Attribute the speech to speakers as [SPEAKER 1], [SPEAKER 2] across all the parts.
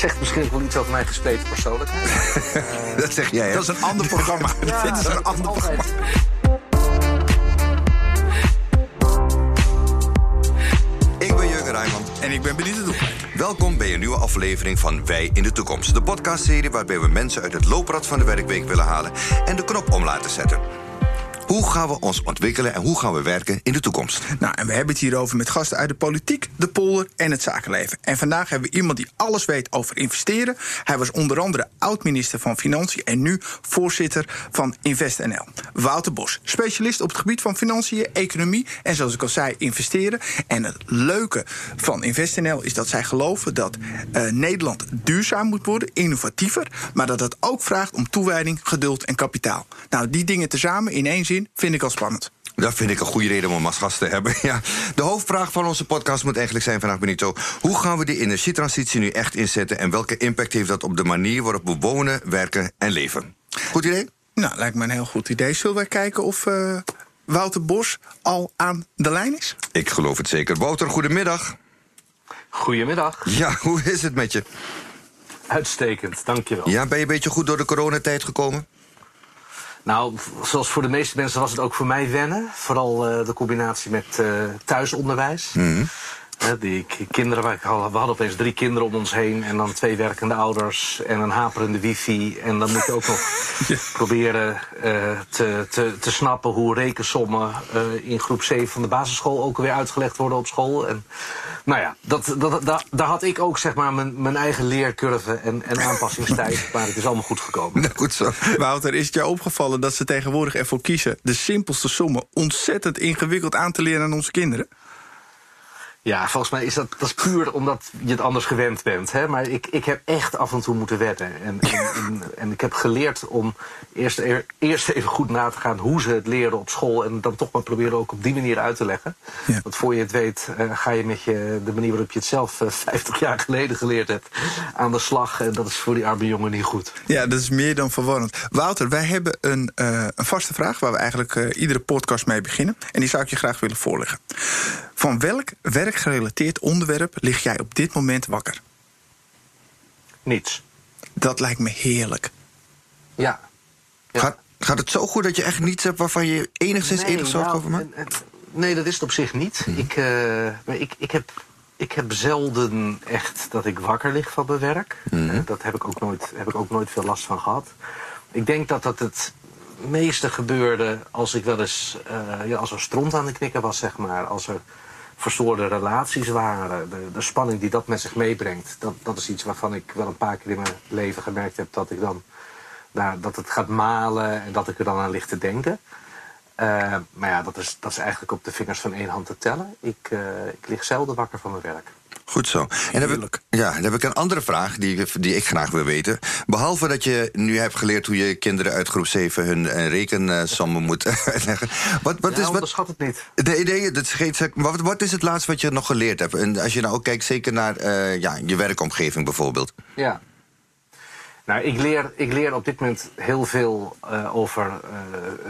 [SPEAKER 1] dat zegt misschien wel iets over mijn gespleten persoonlijkheid.
[SPEAKER 2] dat zeg jij, hè?
[SPEAKER 3] Dat is een ander programma.
[SPEAKER 1] Ja,
[SPEAKER 3] Dit is een ander programma.
[SPEAKER 2] Ik ben Jurgen Rijman.
[SPEAKER 3] En ik ben Benita Doel.
[SPEAKER 2] Welkom bij een nieuwe aflevering van Wij in de Toekomst. De podcastserie waarbij we mensen uit het looprad van de werkweek willen halen en de knop om laten zetten. Hoe gaan we ons ontwikkelen en hoe gaan we werken in de toekomst?
[SPEAKER 3] Nou, en we hebben het hierover met gasten uit de politiek, de polder en het zakenleven. En vandaag hebben we iemand die alles weet over investeren. Hij was onder andere oud-minister van Financiën en nu voorzitter van InvestNL. Wouter Bos, specialist op het gebied van financiën, economie en zoals ik al zei, investeren. En het leuke van InvestNL is dat zij geloven dat eh, Nederland duurzaam moet worden, innovatiever, maar dat het ook vraagt om toewijding, geduld en kapitaal. Nou, die dingen tezamen in één zin vind ik al spannend.
[SPEAKER 2] Dat vind ik een goede reden om hem als gast te hebben. Ja. De hoofdvraag van onze podcast moet eigenlijk zijn vandaag, Benito. Hoe gaan we de energietransitie nu echt inzetten... en welke impact heeft dat op de manier waarop we wonen, werken en leven? Goed idee?
[SPEAKER 3] Nou, lijkt me een heel goed idee. Zullen wij kijken of eh, Wouter Bos al aan de lijn is?
[SPEAKER 2] Ik geloof het zeker. Wouter, goedemiddag.
[SPEAKER 1] Goedemiddag.
[SPEAKER 2] Ja, hoe is het met je?
[SPEAKER 1] Uitstekend, dankjewel.
[SPEAKER 2] Ja, ben je een beetje goed door de coronatijd gekomen?
[SPEAKER 1] Nou, zoals voor de meeste mensen was het ook voor mij wennen. Vooral eh, de combinatie met eh, thuisonderwijs. Hè, die kinderen, we hadden opeens drie kinderen om ons heen... en dan twee werkende ouders en een haperende wifi. En dan moet je ook nog proberen eh, te, te, te snappen... hoe rekensommen eh, in groep 7 van de basisschool ook weer uitgelegd worden op school. En, nou ja, dat, dat, dat, daar had ik ook zeg maar mijn, mijn eigen leercurve en, en aanpassingstijd. maar het is allemaal goed gekomen.
[SPEAKER 2] Nou, goed zo.
[SPEAKER 3] Wouter, is het jou opgevallen dat ze tegenwoordig ervoor kiezen... de simpelste sommen ontzettend ingewikkeld aan te leren aan onze kinderen?
[SPEAKER 1] Ja, volgens mij is dat, dat is puur omdat je het anders gewend bent. Hè? Maar ik, ik heb echt af en toe moeten wetten. En, en, en, en ik heb geleerd om eerst, e- eerst even goed na te gaan hoe ze het leren op school. En dan toch maar proberen ook op die manier uit te leggen.
[SPEAKER 3] Ja.
[SPEAKER 1] Want voor je het weet eh, ga je met je, de manier waarop je het zelf eh, 50 jaar geleden geleerd hebt aan de slag. En dat is voor die arme jongen niet goed.
[SPEAKER 3] Ja, dat is meer dan verwarrend. Wouter, wij hebben een, eh, een vaste vraag... waar we eigenlijk eh, iedere podcast mee beginnen. En die zou ik je graag willen voorleggen. Van welk werkgerelateerd onderwerp lig jij op dit moment wakker?
[SPEAKER 1] Niets.
[SPEAKER 3] Dat lijkt me heerlijk.
[SPEAKER 1] Ja. Ja.
[SPEAKER 2] Gaat, gaat het zo goed dat je echt niets hebt waarvan je enigszins
[SPEAKER 1] Nee,
[SPEAKER 2] enig zorg
[SPEAKER 1] nou,
[SPEAKER 2] over maakt?
[SPEAKER 1] Nee, dat is het op zich niet. Ik, eh, maar ik, ik, heb, ik heb zelden echt dat ik wakker lig van mijn werk. Eh, dat heb ik, ook nooit, heb ik ook nooit veel last van gehad. Ik denk dat dat het meeste gebeurde als ik wel eens... eh, ja, als er stront aan de knikken was, zeg maar. Als er verstoorde relaties waren. De, de spanning die dat met zich meebrengt. Dat, dat is iets waarvan ik wel een paar keer in mijn leven gemerkt heb... dat ik dan... Dat het gaat malen en dat ik er dan aan lig te denken. Eh, maar ja, dat is, dat is eigenlijk op de vingers van één hand te tellen. Ik, eh, ik lig zelden wakker van mijn werk.
[SPEAKER 2] Goed zo. En dan heb, ik, ja, dan heb ik een andere vraag die, ik- die ik graag wil weten. Behalve dat je nu hebt geleerd hoe je kinderen uit groep 7 hun eh, rekensommen moet uitleggen. Wat, wat
[SPEAKER 1] ja,
[SPEAKER 2] is wat.
[SPEAKER 1] onderschat het niet.
[SPEAKER 2] Nee, nee, dat sec- wat, wat is het laatste wat je nog geleerd hebt? En als je nou ook kijkt, zeker naar eh, ja, je werkomgeving bijvoorbeeld.
[SPEAKER 1] Ja. Nou, ik leer, ik leer op dit moment heel veel eh, over eh,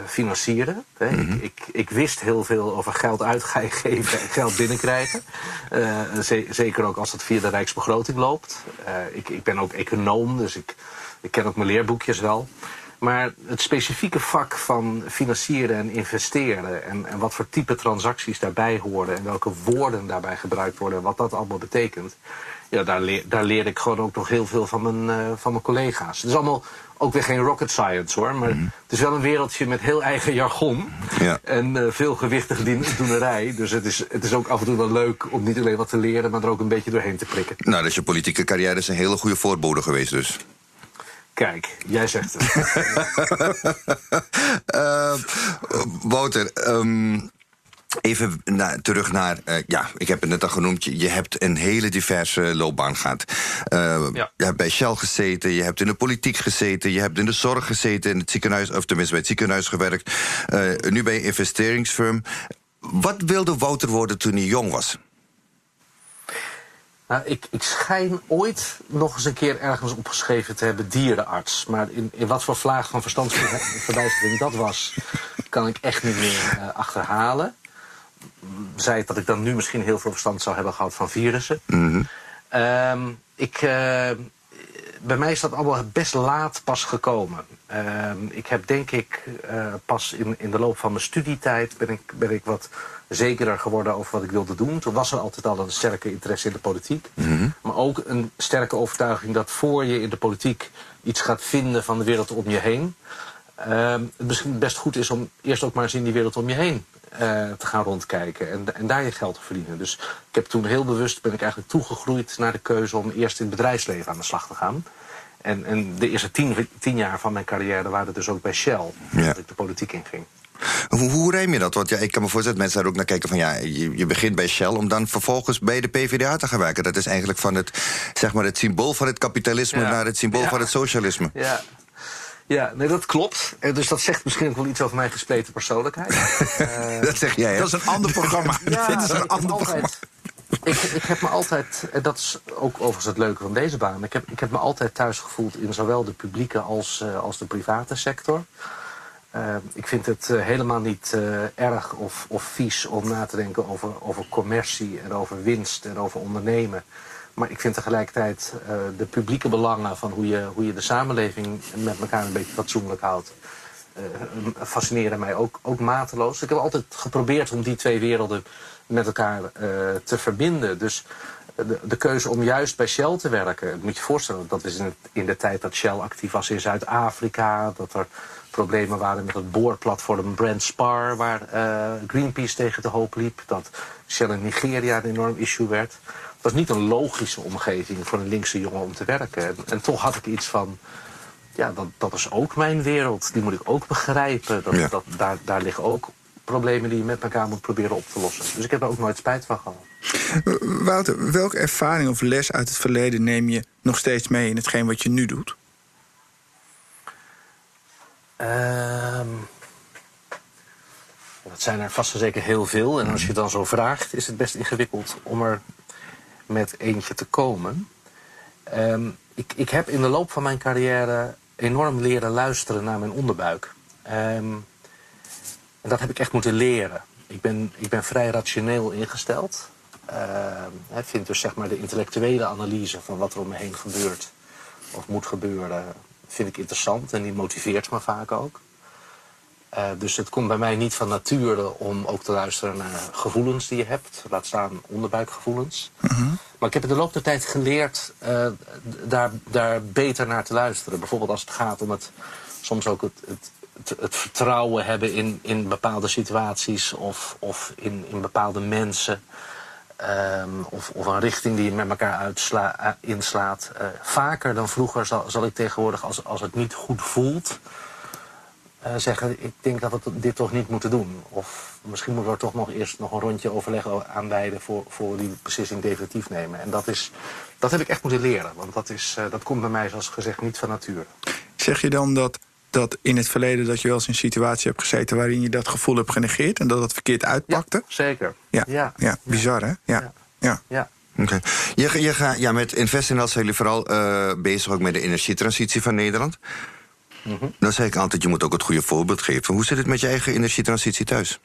[SPEAKER 1] financieren. Hè. ik, ik, ik wist heel veel over geld uitgeven en geld binnenkrijgen. Eh, ze- zeker ook als het via de Rijksbegroting loopt. Ik, ik ben ook econoom, dus ik, ik ken ook mijn leerboekjes wel. Maar het specifieke vak van financieren en investeren... En, en wat voor type transacties daarbij horen... en welke woorden daarbij gebruikt worden... en wat dat allemaal betekent... Ja, daar, leer, daar leer ik gewoon ook nog heel veel van mijn, eh, van mijn collega's. Het is allemaal ook weer geen rocket science hoor... maar het is wel een wereldje met heel eigen jargon...
[SPEAKER 2] Ja.
[SPEAKER 1] en eh, veel gewichtige doenerij. Dus het is, het is ook af en toe wel leuk om niet alleen wat te leren... maar er ook een beetje doorheen te prikken.
[SPEAKER 2] Nou, dus je politieke carrière is een hele goede voorbode geweest dus.
[SPEAKER 1] Kijk, jij zegt het.
[SPEAKER 2] Eh, Wouter, ehm, even na- terug naar. eh, ja, ik heb het net al genoemd. Je, je hebt een hele diverse loopbaan gehad. Eh,
[SPEAKER 1] Ja.
[SPEAKER 2] Je hebt bij Shell gezeten, je hebt in de politiek gezeten, je hebt in de zorg gezeten, in het ziekenhuis, of tenminste bij het ziekenhuis gewerkt. eh, nu bij een investeringsfirm. Wat wilde Wouter worden toen hij jong was?
[SPEAKER 1] Nou, ik, ik schijn ooit nog eens een keer ergens opgeschreven te hebben dierenarts. Maar in, in wat voor vlaag van verstandsverbijstering dat was, kan ik echt niet meer eh, achterhalen. Het dat ik dan nu misschien heel veel verstand zou hebben gehad van virussen. Ehm, ik, eh, bij mij is dat allemaal best laat pas gekomen. Ehm, ik heb denk ik uh, pas in, in de loop van mijn studietijd ben ik, ben ik wat zekerder geworden over wat ik wilde doen. Toen was er altijd al een sterke interesse in de politiek.
[SPEAKER 2] Mhm.
[SPEAKER 1] Maar ook een sterke overtuiging dat voor je in de politiek iets gaat vinden van de wereld om je heen. ehm, het misschien best goed is om eerst ook maar eens in die wereld om je heen eh, te gaan rondkijken en, en daar je geld te verdienen. Dus ik heb toen heel bewust ben ik eigenlijk toegegroeid naar de keuze om eerst in het bedrijfsleven aan de slag te gaan. En, en de eerste tien, tien jaar van mijn carrière waren dus ook bij Shell,
[SPEAKER 2] Ja.
[SPEAKER 1] dat ik de politiek inging.
[SPEAKER 2] Hoe, hoe rijm je dat? Want ja, ik kan me voorstellen dat mensen daar ook naar kijken van ja, je, je begint bij Shell om dan vervolgens bij de PvdA te gaan werken. Dat is eigenlijk van het, zeg maar, het symbool van het kapitalisme
[SPEAKER 1] Ja.
[SPEAKER 2] naar het symbool
[SPEAKER 1] Ja.
[SPEAKER 2] van het socialisme.
[SPEAKER 1] Ja. Ja, nee, dat klopt. En dus dat zegt misschien ook wel iets over mijn gespleten persoonlijkheid. Eh,
[SPEAKER 2] Dat zeg jij, hè?
[SPEAKER 3] Dat is een ander programma.
[SPEAKER 1] Ja,
[SPEAKER 3] Dit is
[SPEAKER 1] ik
[SPEAKER 3] een
[SPEAKER 1] heb
[SPEAKER 3] ander programma.
[SPEAKER 1] altijd, ik, ik heb me altijd, en dat is ook overigens het leuke van deze baan... ik heb, ik heb me altijd thuis gevoeld in zowel de publieke als, eh, als de private sector. Eh, ik vind het eh, helemaal niet eh, erg of, of vies om na te denken over, over commercie en over winst en over ondernemen. Maar ik vind tegelijkertijd eh, de publieke belangen van hoe je, hoe je de samenleving met elkaar een beetje fatsoenlijk houdt eh, fascineren mij ook, ook mateloos. Ik heb altijd geprobeerd om die twee werelden met elkaar eh, te verbinden. Dus de, de keuze om juist bij Shell te werken, moet je voorstellen, dat is in, in de tijd dat Shell actief was in Zuid-Afrika, dat er problemen waren met het boorplatform Brand Spar, waar Greenpeace tegen de hoop liep, dat Shell in Nigeria een enorm issue werd. Was niet een logische omgeving voor een linkse jongen om te werken. En, en toch had ik iets van, ja, dat, dat is ook mijn wereld. Die moet ik ook begrijpen. Dat,
[SPEAKER 2] Ja.
[SPEAKER 1] dat, daar, daar liggen ook problemen die je met elkaar moet proberen op te lossen. Dus ik heb er ook nooit spijt van gehad.
[SPEAKER 3] Wouter, welke ervaring of les uit het verleden neem je nog steeds mee in hetgeen wat je nu doet?
[SPEAKER 1] Ehm, dat zijn er vast en zeker heel veel. En als je dan zo vraagt, is het best ingewikkeld om er met eentje te komen. Ehm, ik, ik heb in de loop van mijn carrière enorm leren luisteren naar mijn onderbuik. Ehm, en dat heb ik echt moeten leren. Ik ben, ik ben vrij rationeel ingesteld. Ehm, Ik vind dus zeg maar de intellectuele analyse van wat er om me heen gebeurt of moet gebeuren, vind ik interessant en die motiveert me vaak ook. Eh, dus het komt bij mij niet van nature om ook te luisteren naar gevoelens die je hebt, laat staan onderbuikgevoelens. Maar ik heb in de loop der tijd geleerd eh, daar, daar beter naar te luisteren. Bijvoorbeeld als het gaat om het soms ook het, het, het, het vertrouwen hebben in, in bepaalde situaties of, of in, in bepaalde mensen. Ehm, of, of een richting die je met elkaar uitsla, eh, inslaat. Vaker dan vroeger zal, zal ik tegenwoordig, als, als het niet goed voelt, zeggen: Ik denk dat we dit toch niet moeten doen. Of misschien moeten we er toch nog eerst nog een rondje overleg aanwijden voor, voor die beslissing definitief nemen. En dat, is, dat heb ik echt moeten leren, want dat, is, eh, dat komt bij mij, zoals gezegd, niet van nature.
[SPEAKER 3] Zeg je dan dat, dat in het verleden dat je wel eens in een situatie hebt gezeten waarin je dat gevoel hebt genegeerd en dat het verkeerd uitpakte?
[SPEAKER 1] zeker.
[SPEAKER 3] Ja, ja.
[SPEAKER 1] ja.
[SPEAKER 3] bizar hè? Ja.
[SPEAKER 1] Ja.
[SPEAKER 3] Ja.
[SPEAKER 2] Oké. Je, je gaat, ja, met InvestNL zijn jullie vooral eh, bezig ook met de energietransitie van Nederland. Dan zeg ik altijd, je moet ook het goede voorbeeld geven. Hoe zit het met je eigen energietransitie thuis?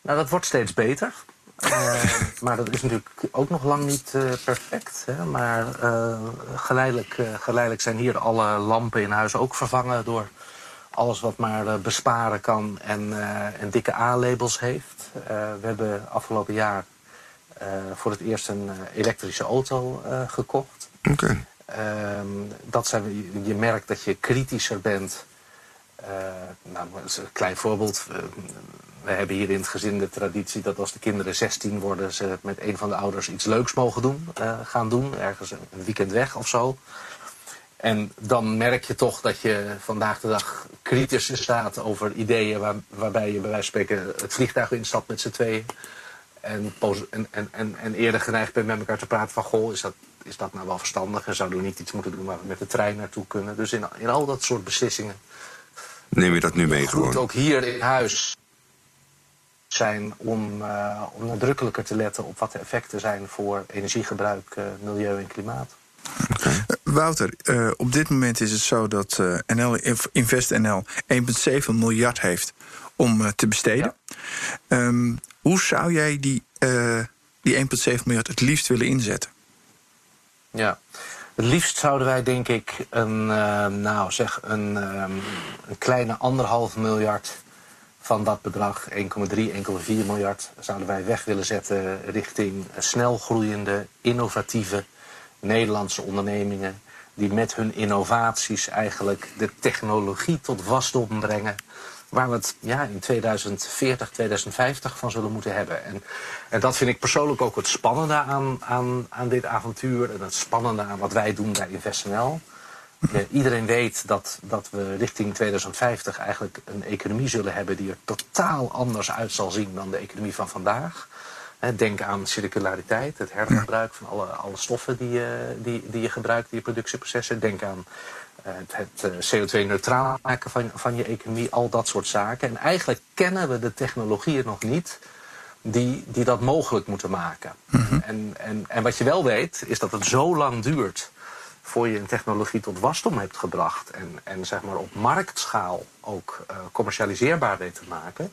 [SPEAKER 1] Nou, dat wordt steeds beter. Eh, maar dat is natuurlijk ook nog lang niet eh, perfect. Hè? Maar eh, geleidelijk, geleidelijk zijn hier alle lampen in huis ook vervangen door alles wat maar besparen kan en, en dikke A-labels heeft. We hebben afgelopen jaar voor het eerst een elektrische auto gekocht.
[SPEAKER 2] Oké.
[SPEAKER 1] Ehm, dat zijn, je- merkt dat je kritischer bent. Eh, nou, een klein voorbeeld. We hebben hier in het gezin de traditie dat als de kinderen 16 worden, ze met een van de ouders iets leuks mogen doen, eh, gaan doen. Ergens een weekend weg of zo. En dan merk je toch dat je vandaag de dag kritisch staat over ideeën waar, waarbij je bij wijze van spreken het vliegtuig instapt met z'n tweeën. En, en, en, en, eerder geneigd bent met elkaar te praten van... goh, is dat, is dat nou wel verstandig? En zouden we niet iets moeten doen waar we met de trein naartoe kunnen? Dus in, in al dat soort beslissingen
[SPEAKER 2] Neem je dat nu mee
[SPEAKER 1] moet
[SPEAKER 2] gewoon?
[SPEAKER 1] ook hier in huis zijn om, eh, om nadrukkelijker te letten op wat de effecten zijn voor energiegebruik, eh, milieu en klimaat.
[SPEAKER 3] Eh, Wouter, eh, op dit moment is het zo dat eh, NL, InvestNL 1,7 miljard heeft om te besteden. Ehm, hoe zou jij die, eh, die 1,7 miljard het liefst willen inzetten?
[SPEAKER 1] Ja, Het liefst zouden wij denk ik een, uh, nou zeg, een, um, een kleine anderhalf miljard van dat bedrag, 1,3, 1,4 miljard, zouden wij weg willen zetten richting snel groeiende, innovatieve Nederlandse ondernemingen. Die met hun innovaties eigenlijk de technologie tot wasdom brengen waar we het ja, in 2040, 2050 van zullen moeten hebben. En, en dat vind ik persoonlijk ook het spannende aan, aan, aan dit avontuur en het spannende aan wat wij doen bij InvestNL. Eh, iedereen weet dat, dat we richting 2050 eigenlijk een economie zullen hebben die er totaal anders uit zal zien dan de economie van vandaag. Denk aan circulariteit, het hergebruik van alle, alle stoffen die je, die, die je gebruikt in je productieprocessen. Denk aan het, het eh, CO2-neutraal maken van, van je economie, al dat soort zaken. En eigenlijk kennen we de technologieën nog niet die, die dat mogelijk moeten maken. Mhm. en, en, en wat je wel weet, is dat het zo lang duurt voor je een technologie tot wasdom hebt gebracht en, en zeg maar op marktschaal ook uh, commercialiseerbaar weet te maken,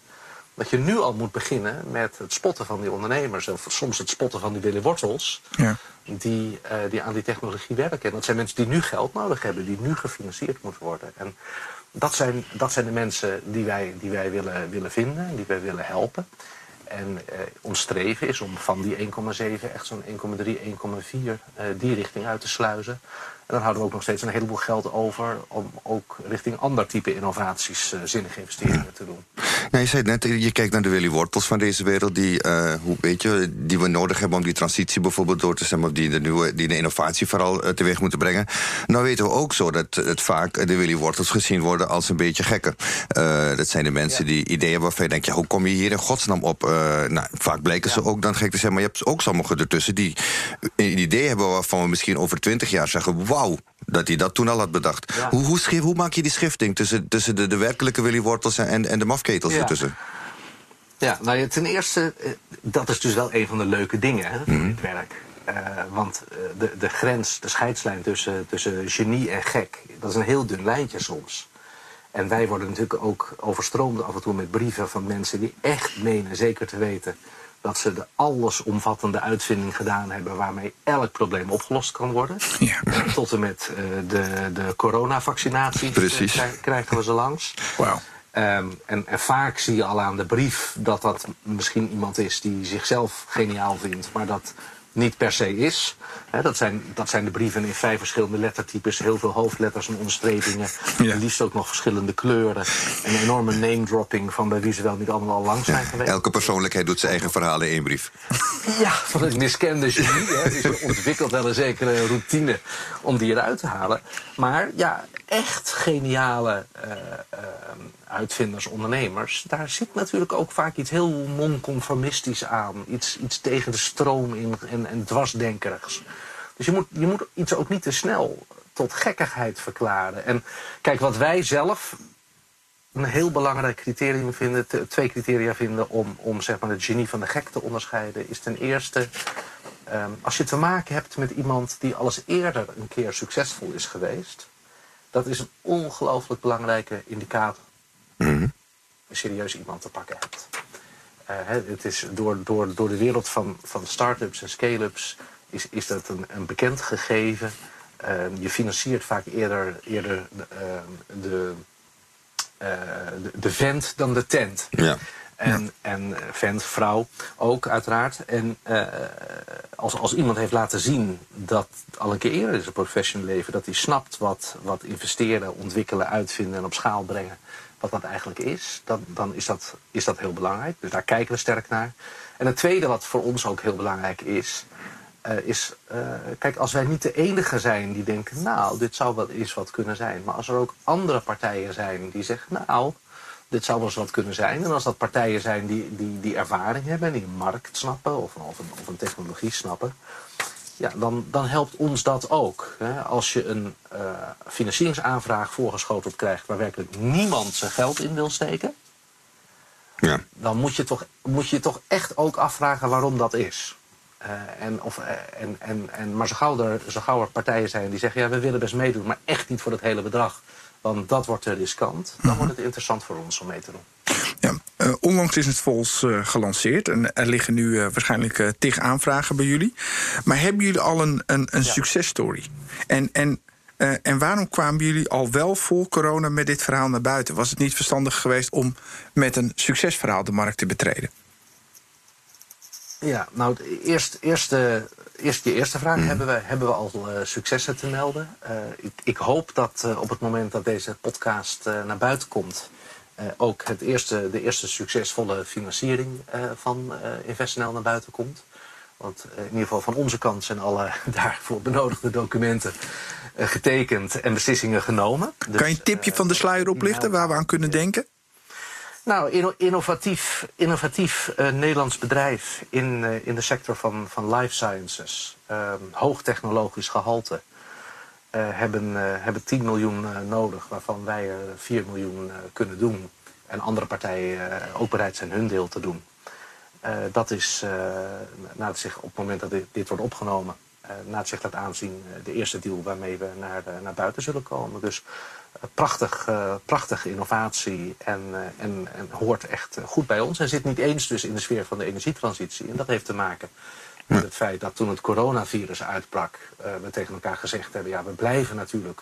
[SPEAKER 1] dat je nu al moet beginnen met het spotten van die ondernemers. Of soms het spotten van die Willy Wortels. Ja. Die, uh, die aan die technologie werken. En dat zijn mensen die nu geld nodig hebben. Die nu gefinancierd moeten worden. En dat zijn, dat zijn de mensen die wij, die wij willen, willen vinden. En die wij willen helpen. En uh, ons streven is om van die 1,7 echt zo'n 1,3, 1,4 uh, die richting uit te sluizen. En dan houden we ook nog steeds een heleboel geld over om ook richting ander type innovaties uh, zinnige investeringen te doen.
[SPEAKER 2] Nou, je zei net, je kijkt naar de Willy Wortels van deze wereld, die, uh, hoe, weet je, die we nodig hebben om die transitie bijvoorbeeld door te stemmen, of die de, nieuwe, die de innovatie vooral uh, teweeg moeten brengen. Nou weten we ook zo dat het vaak de Willy Wortels gezien worden als een beetje gekken. dat zijn de mensen ja. die ideeën hebben waarvan je denkt, ja, hoe kom je hier in godsnaam op? nou, vaak blijken ja. ze ook dan gek te zijn, maar je hebt ook sommigen ertussen die een idee hebben waarvan we misschien over twintig jaar zeggen, wauw, dat hij dat toen al had bedacht. Ja. Hoe, hoe, schif, hoe, maak je die schifting tussen, tussen de, de werkelijke Willy Wortels en, en de mafketels ja. ertussen?
[SPEAKER 1] Ja, nou ja, ten eerste, dat is dus wel een van de leuke dingen hè, van mm dit werk. Uh, want de, de grens, de scheidslijn tussen, tussen genie en gek, dat is een heel dun lijntje soms. En wij worden natuurlijk ook overstroomd af en toe met brieven van mensen die echt menen zeker te weten dat ze de allesomvattende uitvinding gedaan hebben waarmee elk probleem opgelost kan worden. Ja. Tot en met uh, de, de coronavaccinatie
[SPEAKER 2] Precies.
[SPEAKER 1] krijgen we ze langs.
[SPEAKER 3] Wow.
[SPEAKER 1] Um, en, en, vaak zie je al aan de brief dat dat misschien iemand is die zichzelf geniaal vindt, maar dat niet per se is. He, dat, zijn, dat zijn de brieven in vijf verschillende lettertypes, heel veel hoofdletters en onderstrepingen. Ja. En liefst ook nog verschillende kleuren. En een enorme name-dropping van bij wie ze wel niet allemaal al lang zijn ja, geweest.
[SPEAKER 2] Elke persoonlijkheid doet zijn eigen verhalen in één brief.
[SPEAKER 1] Ja, van het miskende genie. Hè. Dus je ontwikkelt wel een zekere routine om die eruit te halen. Maar ja, echt geniale uh, uh, uitvinders, ondernemers, daar zit natuurlijk ook vaak iets heel nonconformistisch aan. Iets, iets tegen de stroom in en, en dwarsdenkerigs. Dus je moet, je moet iets ook niet te snel tot gekkigheid verklaren. En kijk, wat wij zelf een heel belangrijk criterium vinden, twee criteria vinden om, om zeg maar, het genie van de gek te onderscheiden, is ten eerste. Um, als je te maken hebt met iemand die alles eerder een keer succesvol is geweest, dat is een ongelooflijk belangrijke indicator. Mm -hmm. Serieus iemand te pakken hebt. Uh, het is door, door, door de wereld van, van start-ups en scale-ups is, is dat een, een bekend gegeven. Uh, je financiert vaak eerder, eerder de, uh, de, de, de vent dan de tent.
[SPEAKER 2] Ja.
[SPEAKER 1] En, ja. en vent, vrouw ook uiteraard. En als, als iemand heeft laten zien dat al een keer eerder in zijn professional leven... dat hij snapt wat, wat investeren, ontwikkelen, uitvinden en op schaal brengen... wat dat eigenlijk is, dan, dan is, dat, is dat heel belangrijk. Dus daar kijken we sterk naar. En het tweede wat voor ons ook heel belangrijk is... Uh, is, uh, kijk, als wij niet de enige zijn die denken... nou, dit zou wel eens wat kunnen zijn. Maar als er ook andere partijen zijn die zeggen... nou, dit zou wel eens wat kunnen zijn. En als dat partijen zijn die, die, die ervaring hebben... en die een markt snappen of, of, een, of een technologie snappen... Ja, dan, dan helpt ons dat ook. Hè. Als je een uh, financieringsaanvraag voorgeschoteld krijgt... waar werkelijk niemand zijn geld in wil steken...
[SPEAKER 2] Ja.
[SPEAKER 1] dan moet je, toch, moet je toch echt ook afvragen waarom dat is. Uh, en, of, uh, en, en, en, maar zo gauw, er, zo gauw er partijen zijn die zeggen... ja, we willen best meedoen, maar echt niet voor het hele bedrag... want dat wordt te riskant... dan wordt het interessant voor ons om mee te doen.
[SPEAKER 3] Uh, onlangs is het Vols uh, gelanceerd en er liggen nu uh, waarschijnlijk tig aanvragen bij jullie. Maar hebben jullie al een, een, een ja. successtory? En, en, en waarom kwamen jullie al wel voor corona met dit verhaal naar buiten? Was het niet verstandig geweest om met een succesverhaal de markt te betreden?
[SPEAKER 1] Ja, nou, eerst, eerste, eerst je eerste vraag. Mm. Hebben, we, hebben we al uh, successen te melden? Uh, ik, ik, hoop dat uh, op het moment dat deze podcast naar buiten komt... ook het eerste, de eerste succesvolle financiering van InvestNL naar buiten komt. Want in ieder geval van onze kant zijn alle daarvoor benodigde documenten getekend en beslissingen genomen.
[SPEAKER 3] Dus, kan je een tipje van de sluier oplichten waar we aan kunnen denken?
[SPEAKER 1] Nou, innovatief, innovatief uh, Nederlands bedrijf in, uh, in de sector van, van life sciences. Uh, hoogtechnologisch gehalte. Hebben, hebben 10 miljoen nodig, waarvan wij er 4 miljoen kunnen doen. En andere partijen ook bereid zijn hun deel te doen. dat is, na het zich op het moment dat dit, wordt opgenomen, na het zich laat aanzien, de eerste deal waarmee we naar, naar buiten zullen komen. Dus prachtig, prachtige innovatie en, en, en, hoort echt goed bij ons. En zit niet eens dus in de sfeer van de energietransitie. En dat heeft te maken met het feit dat toen het coronavirus uitbrak... Uh, we tegen elkaar gezegd hebben, ja, we blijven natuurlijk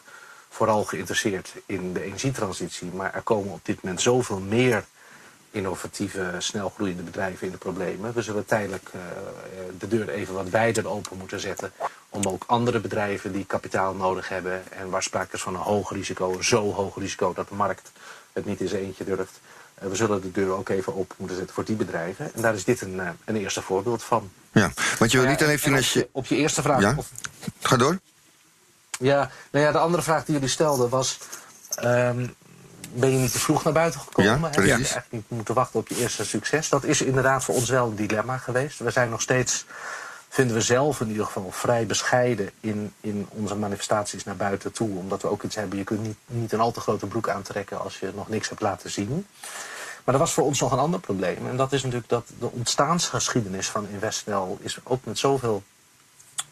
[SPEAKER 1] vooral geïnteresseerd in de energietransitie. Maar er komen op dit moment zoveel meer innovatieve, snelgroeiende bedrijven in de problemen. We zullen tijdelijk uh, de deur even wat wijder open moeten zetten... om ook andere bedrijven die kapitaal nodig hebben... en waar sprake is van een hoog risico, zo hoog risico... dat de markt het niet zijn eentje durft... Uh, we zullen de deur ook even open moeten zetten voor die bedrijven. En daar is dit een, uh, een eerste voorbeeld van.
[SPEAKER 2] Ja, want je wil niet alleen financieel...
[SPEAKER 1] Op, op je eerste vraag...
[SPEAKER 2] Ja? Of... Ga door.
[SPEAKER 1] Ja, nou ja, de andere vraag die jullie stelden was... Um, ben je niet te vroeg naar buiten gekomen.
[SPEAKER 2] Ja,
[SPEAKER 1] Heb je eigenlijk niet moeten wachten op je eerste succes. Dat is inderdaad voor ons wel een dilemma geweest. We zijn nog steeds, vinden we zelf in ieder geval, vrij bescheiden in, in onze manifestaties naar buiten toe. Omdat we ook iets hebben, je kunt niet, niet een al te grote broek aantrekken als je nog niks hebt laten zien. Maar er was voor ons nog een ander probleem. En dat is natuurlijk dat de ontstaansgeschiedenis van InvestNL is ook met zoveel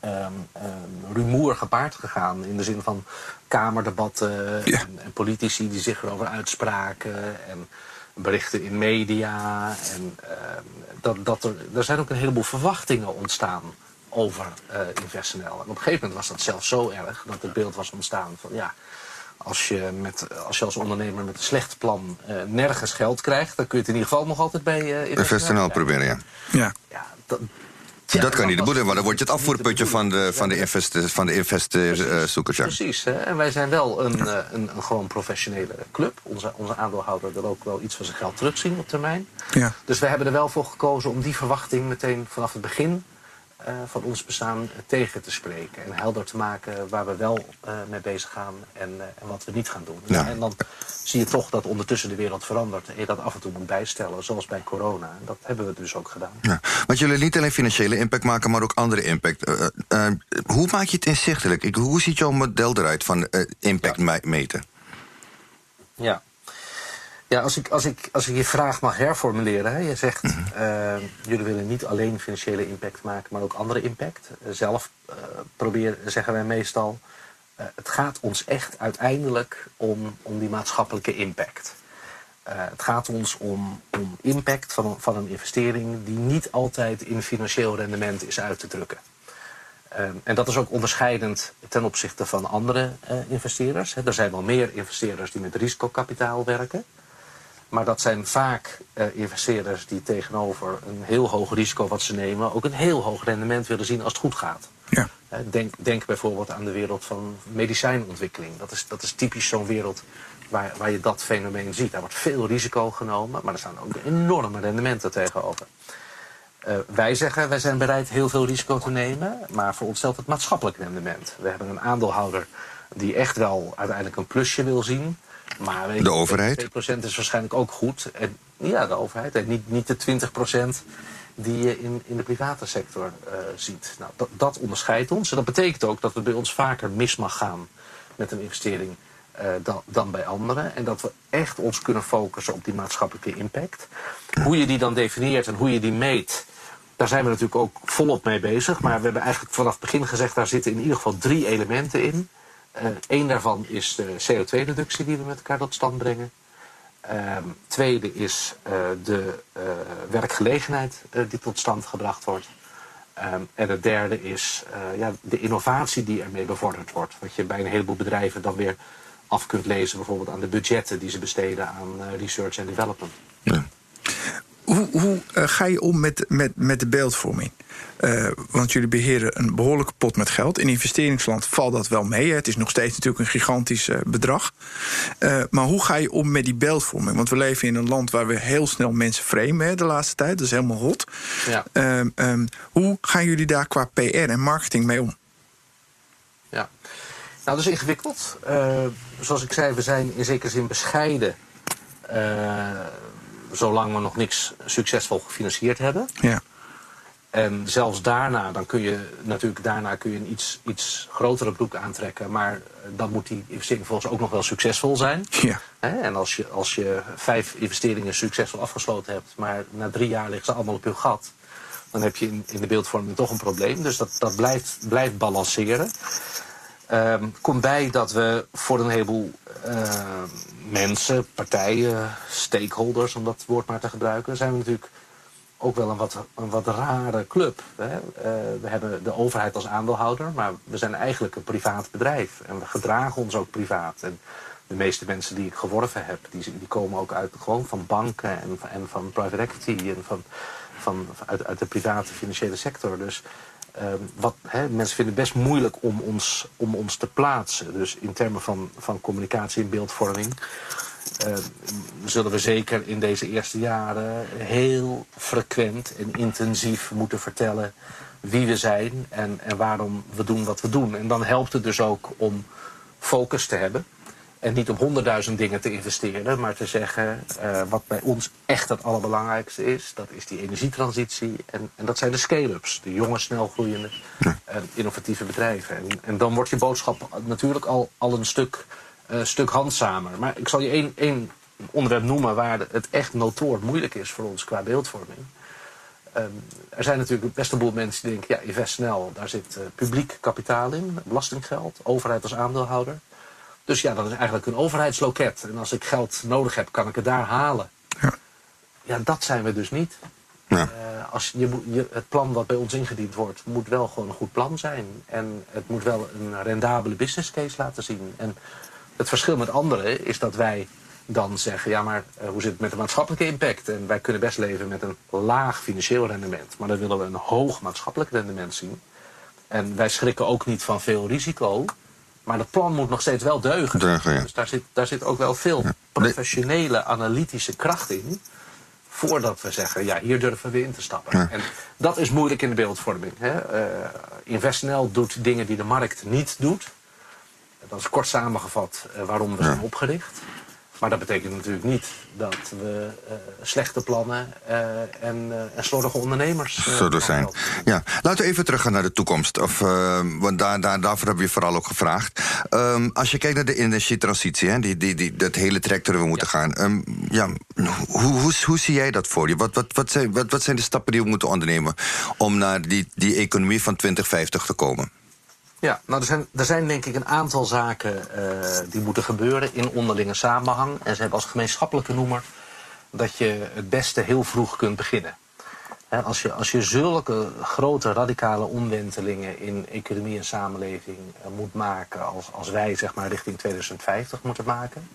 [SPEAKER 1] um, um, rumoer gepaard gegaan. In de zin van kamerdebatten ja. en, en, politici die zich erover uitspraken. En berichten in media. En uh, dat, dat er, er zijn ook een heleboel verwachtingen ontstaan over uh, InvestNL. En op een gegeven moment was dat zelfs zo erg dat het beeld was ontstaan van ja. Als je, met, als je als ondernemer met een slecht plan uh, nergens geld krijgt, dan kun je het in ieder geval nog altijd bij uh, InvestNL,
[SPEAKER 2] InvestNL proberen. Ja.
[SPEAKER 3] ja.
[SPEAKER 1] ja dat,
[SPEAKER 2] ja, dat kan niet de bedoeling, want dan wordt je het afvoerputje van de, van de, invest, van de investeerzoekers. Ja.
[SPEAKER 1] Precies, hè? en wij zijn wel een, een, een, gewoon professionele club. Onze, onze aandeelhouder wil ook wel iets van zijn geld terugzien op termijn.
[SPEAKER 3] Ja.
[SPEAKER 1] Dus we hebben er wel voor gekozen om die verwachting meteen vanaf het begin van ons bestaan tegen te spreken. En helder te maken waar we wel uh, mee bezig gaan en, uh, en, wat we niet gaan doen.
[SPEAKER 2] Ja.
[SPEAKER 1] En dan zie je toch dat ondertussen de wereld verandert. En je dat af en toe moet bijstellen, zoals bij corona. En dat hebben we dus ook gedaan.
[SPEAKER 2] Ja. Want jullie niet alleen financiële impact maken, maar ook andere impact. hoe maak je het inzichtelijk? Ik, hoe ziet jouw model eruit van impact ja. meten?
[SPEAKER 1] Ja. Ja, als ik, als, ik, als ik je vraag mag herformuleren. Hè, je zegt, uh, jullie willen niet alleen financiële impact maken, maar ook andere impact. Uh, zelf uh, proberen, zeggen wij meestal, het gaat ons echt uiteindelijk om, om die maatschappelijke impact. het gaat ons om, om impact van, van een investering die niet altijd in financieel rendement is uit te drukken. en dat is ook onderscheidend ten opzichte van andere investeerders. Er zijn wel meer investeerders die met risicokapitaal werken. Maar dat zijn vaak uh, investeerders die tegenover een heel hoog risico wat ze nemen... ook een heel hoog rendement willen zien als het goed gaat.
[SPEAKER 3] Ja.
[SPEAKER 1] Uh, denk, denk bijvoorbeeld aan de wereld van medicijnontwikkeling. Dat is, dat is typisch zo'n wereld waar, waar je dat fenomeen ziet. Daar wordt veel risico genomen, maar er staan ook enorme rendementen tegenover. Uh, wij zeggen, wij zijn bereid heel veel risico te nemen... maar voor ons stelt het maatschappelijk rendement. We hebben een aandeelhouder die echt wel uiteindelijk een plusje wil zien... Maar weet
[SPEAKER 2] de overheid?
[SPEAKER 1] 2% is waarschijnlijk ook goed. En, ja, de overheid. En niet, niet de 20% die je in, in de private sector uh, ziet. Nou, dat, dat onderscheidt ons. En dat betekent ook dat het bij ons vaker mis mag gaan met een investering uh, dan, dan bij anderen. En dat we echt ons kunnen focussen op die maatschappelijke impact. Hoe je die dan definieert en hoe je die meet... Daar zijn we natuurlijk ook volop mee bezig. Maar we hebben eigenlijk vanaf het begin gezegd... daar zitten in ieder geval drie elementen in. Eén uh, daarvan is de CO2-reductie die we met elkaar tot stand brengen. Ehm, tweede is uh, de uh, werkgelegenheid die tot stand gebracht wordt. Um, en het derde is ja, de innovatie die ermee bevorderd wordt. Wat je bij een heleboel bedrijven dan weer af kunt lezen, bijvoorbeeld aan de budgetten die ze besteden aan research en development. Ja.
[SPEAKER 3] Hoe, hoe ga je om met, met, met de beeldvorming? Uh, want jullie beheren een behoorlijke pot met geld. In investeringsland valt dat wel mee. Hè. Het is nog steeds natuurlijk een gigantisch uh, bedrag. Uh, maar hoe ga je om met die beeldvorming? Want we leven in een land waar we heel snel mensen framen hè, de laatste tijd. Dat is helemaal hot. Ja. Um, hoe gaan jullie daar qua PR en marketing mee om?
[SPEAKER 1] Ja, nou, dat is ingewikkeld. zoals ik zei, we zijn in zekere zin bescheiden zolang we nog niks succesvol gefinancierd hebben. Ja. En zelfs daarna, dan kun je natuurlijk daarna kun je een iets, iets grotere broek aantrekken. Maar eh, dan moet die investering volgens ook nog wel succesvol zijn. Ja. En als je, als je vijf investeringen succesvol afgesloten hebt, maar na drie jaar liggen ze allemaal op je gat. Dan heb je in, in de beeldvorming toch een probleem. Dus dat, dat blijft, blijft balanceren. Um, komt bij dat we voor een heleboel uh, mensen, partijen, stakeholders, om dat woord maar te gebruiken, zijn we natuurlijk ook wel een wat, een wat rare club. Hè? Uh, we hebben de overheid als aandeelhouder, maar we zijn eigenlijk een privaat bedrijf. En we gedragen ons ook privaat. En de meeste mensen die ik geworven heb, die, die komen ook uit, gewoon van banken en, en van private equity en van, van, uit, uit de private financiële sector. Dus uh, wat, mensen vinden het best moeilijk om ons, om ons te plaatsen. Dus in termen van, van communicatie en beeldvorming uh, zullen we zeker in deze eerste jaren heel frequent en intensief moeten vertellen wie we zijn en, en waarom we doen wat we doen. En dan helpt het dus ook om focus te hebben. En niet op honderdduizend dingen te investeren, maar te zeggen uh, wat bij ons echt het allerbelangrijkste is. Dat is die energietransitie. En, en dat zijn de scale-ups, de jonge, snelgroeiende, uh, innovatieve bedrijven. En, en dan wordt je boodschap natuurlijk al, al een stuk uh, stuk handzamer. Maar ik zal je één, één onderwerp noemen waar het echt notoor moeilijk is voor ons qua beeldvorming. Um, er zijn natuurlijk best een boel mensen die denken, ja, invest snel, daar zit uh, publiek kapitaal in, belastinggeld, overheid als aandeelhouder. Dus ja, dat is eigenlijk een overheidsloket. En als ik geld nodig heb, kan ik het daar halen. Ja, ja dat zijn we dus niet. Ja. Uh, als je, je, het plan wat bij ons ingediend wordt, moet wel gewoon een goed plan zijn. En het moet wel een rendabele business case laten zien. En het verschil met anderen is dat wij dan zeggen, ja maar uh, hoe zit het met de maatschappelijke impact? En wij kunnen best leven met een laag financieel rendement, maar dan willen we een hoog maatschappelijk rendement zien. En wij schrikken ook niet van veel risico, maar het plan moet nog steeds wel deugen. deugen ja. Dus daar zit, daar zit ook wel veel professionele analytische kracht in voordat we zeggen, ja, hier durven we in te stappen. En dat is moeilijk in de beeldvorming. Hè? Uh, InvestNL doet dingen die de markt niet doet. Dat is kort samengevat uh, waarom we zijn opgericht. Maar dat betekent natuurlijk niet dat we uh, slechte plannen uh, en, en slordige ondernemers
[SPEAKER 2] zullen zijn. Ja, laten we even teruggaan naar de toekomst. Of, want daar, daar, daarvoor hebben we vooral ook gevraagd. Um, als je kijkt naar de energietransitie, hè, die, die, die, dat hele traject we moeten ja. gaan. Um, ja, hoe, hoe, hoe, zie jij dat voor je? Wat, wat, wat, zijn, wat, wat zijn de stappen die we moeten ondernemen om naar die, die economie van 2050 te komen?
[SPEAKER 1] Ja, nou er zijn, er zijn denk ik een aantal zaken uh, die moeten gebeuren in onderlinge samenhang. En ze hebben als gemeenschappelijke noemer dat je het beste heel vroeg kunt beginnen. Als, je, als je zulke grote radicale omwentelingen in economie en samenleving uh, moet maken als, als wij zeg maar richting 2050 moeten maken.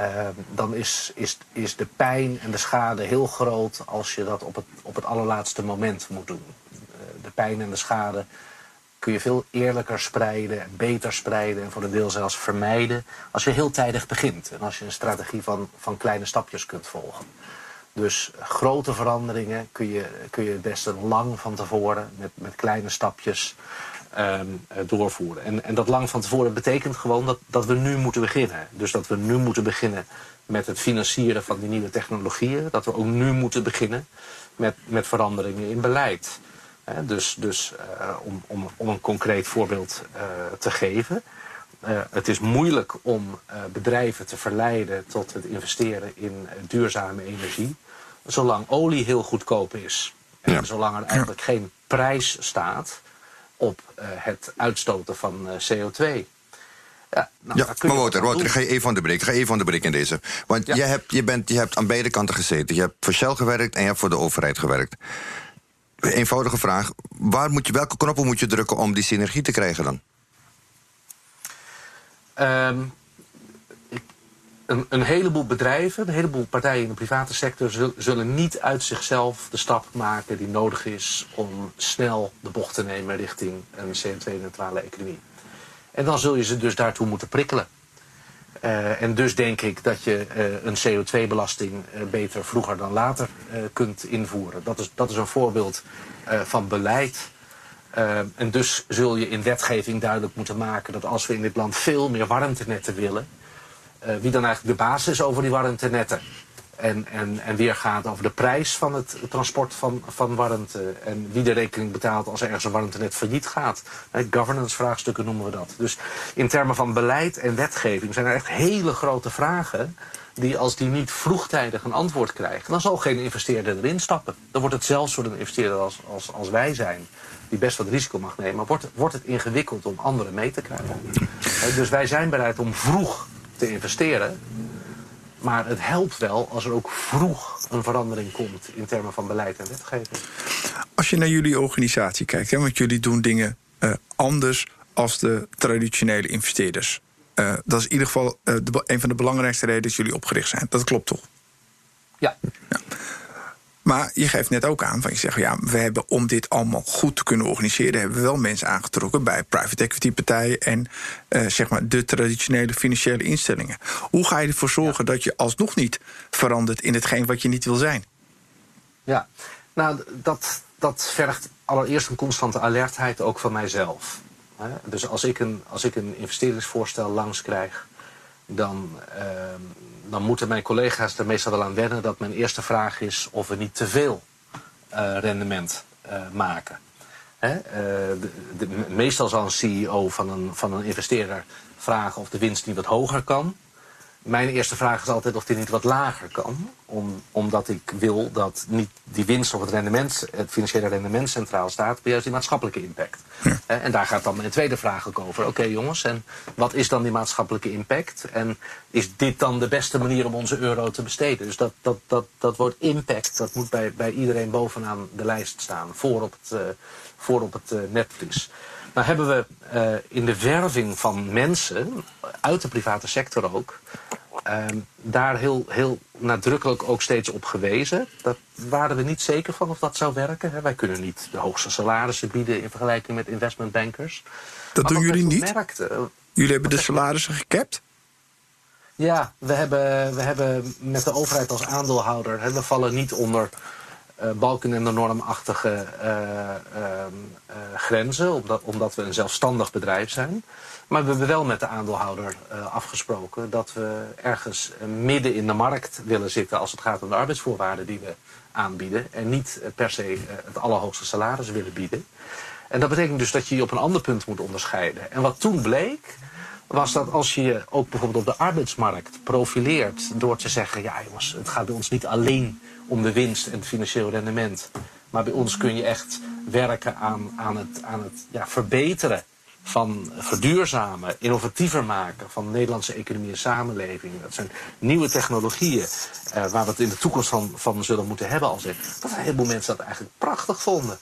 [SPEAKER 1] Uh, dan is, is, is de pijn en de schade heel groot als je dat op het, op het allerlaatste moment moet doen. de pijn en de schade kun je veel eerlijker spreiden, beter spreiden en voor een deel zelfs vermijden als je heel tijdig begint en als je een strategie van, van kleine stapjes kunt volgen. Dus grote veranderingen kun je, kun je het beste lang van tevoren met, met kleine stapjes um, doorvoeren. En, en dat lang van tevoren betekent gewoon dat, dat we nu moeten beginnen. Dus dat we nu moeten beginnen met het financieren van die nieuwe technologieën. Dat we ook nu moeten beginnen met, met veranderingen in beleid dus dus uh, om, om, om een concreet voorbeeld uh, te geven. Uh, het is moeilijk om bedrijven te verleiden tot het investeren in duurzame energie. Zolang olie heel goedkoop is. En ja. zolang er eigenlijk geen prijs staat op het uitstoten van CO2. Ja, nou,
[SPEAKER 2] Ja, maar Wouter,
[SPEAKER 1] aan
[SPEAKER 2] Wouter, ga je even onderbreken. Ik ga even onderbreken in deze. Want
[SPEAKER 1] Ja.
[SPEAKER 2] je, hebt, je, bent, je hebt aan beide kanten gezeten. Je hebt voor Shell gewerkt en je hebt voor de overheid gewerkt. Eenvoudige vraag. Waar moet je, welke knoppen moet je drukken om die synergie te krijgen dan?
[SPEAKER 1] Ehm, een, heleboel bedrijven, een heleboel partijen in de private sector zul- zullen niet uit zichzelf de stap maken die nodig is om snel de bocht te nemen richting een CO2-neutrale economie. En dan zul je ze dus daartoe moeten prikkelen. Eh, en dus denk ik dat je eh, een CO2-belasting eh, beter vroeger dan later kunt invoeren. Dat is, dat is een voorbeeld van beleid. En dus zul je in wetgeving duidelijk moeten maken dat als we in dit land veel meer warmtenetten willen, wie dan eigenlijk de basis is over die warmtenetten. En, en, en weer gaat over de prijs van het transport van, van warmte. En wie de rekening betaalt als er ergens een warmtenet failliet gaat. Governance vraagstukken noemen we dat. Dus in termen van beleid en wetgeving zijn er echt hele grote vragen. Die als die niet vroegtijdig een antwoord krijgen, dan zal geen investeerder erin stappen. Dan wordt het zelfs voor een investeerder als, als, als wij zijn, die best wat risico mag nemen, wordt, wordt het ingewikkeld om anderen mee te krijgen. Dus wij zijn bereid om vroeg te investeren. Maar het helpt wel als er ook vroeg een verandering komt in termen van beleid en wetgeving.
[SPEAKER 3] Als je naar jullie organisatie kijkt, hè, want jullie doen dingen eh, anders als de traditionele investeerders. Eh, dat is in ieder geval eh, de een van de belangrijkste redenen dat jullie opgericht zijn. Dat klopt toch?
[SPEAKER 1] Ja,
[SPEAKER 3] Maar je geeft net ook aan van je zegt, ja, we hebben om dit allemaal goed te kunnen organiseren, hebben we wel mensen aangetrokken bij private equity partijen en eh, zeg maar de traditionele financiële instellingen. Hoe ga je ervoor zorgen dat je alsnog niet verandert in hetgeen wat je niet wil zijn?
[SPEAKER 1] ja. Nou, dat, dat vergt allereerst een constante alertheid ook van mijzelf. Dus als ik een, als ik een investeringsvoorstel langs krijg, dan, ehm, dan moeten mijn collega's er meestal wel aan wennen dat mijn eerste vraag is of we niet te veel eh, rendement eh, maken. Hè? eh, de, de- meestal zal een CEO van een, van een investeerder vragen of de winst niet wat hoger kan. Mijn eerste vraag is altijd of die niet wat lager kan. Om, omdat ik wil dat niet die winst of het, rendement, het financiële rendement centraal staat, maar juist die maatschappelijke impact. Hè, En daar gaat dan mijn tweede vraag ook over. Oké jongens, en wat is dan die maatschappelijke impact? En is dit dan de beste manier om onze euro te besteden? Dus dat, dat, dat, dat woord impact, dat moet bij, bij iedereen bovenaan de lijst staan. Voor op het, eh, voor op het eh, netvlies. Nou hebben we eh, in de werving van mensen, uit de private sector ook, ehm, daar heel, heel nadrukkelijk ook steeds op gewezen. Dat waren we niet zeker van of dat zou werken. Hè. Wij kunnen niet de hoogste salarissen bieden in vergelijking met investmentbankers.
[SPEAKER 3] Dat
[SPEAKER 1] Maar
[SPEAKER 3] doen jullie niet?
[SPEAKER 1] toen merkten,
[SPEAKER 3] Jullie hebben de salarissen gekapt?
[SPEAKER 1] ja, we hebben, we hebben met de overheid als aandeelhouder... Hè, we vallen niet onder eh, balken en de normachtige eh, ehm, eh, grenzen... Omdat, omdat we een zelfstandig bedrijf zijn. Maar we hebben wel met de aandeelhouder eh, afgesproken... dat we ergens eh, midden in de markt willen zitten... als het gaat om de arbeidsvoorwaarden die we aanbieden... en niet eh, per se het allerhoogste salaris willen bieden. En dat betekent dus dat je je op een ander punt moet onderscheiden. En wat toen bleek was dat als je je ook bijvoorbeeld op de arbeidsmarkt profileert door te zeggen, ja jongens, het gaat bij ons niet alleen om de winst en het financieel rendement, maar bij ons kun je echt werken aan, aan het, aan het ja, verbeteren van verduurzamen, innovatiever maken van de Nederlandse economie en samenleving. Dat zijn nieuwe technologieën eh, waar we het in de toekomst van, van zullen moeten hebben ik. Dat een heleboel mensen dat eigenlijk prachtig vonden.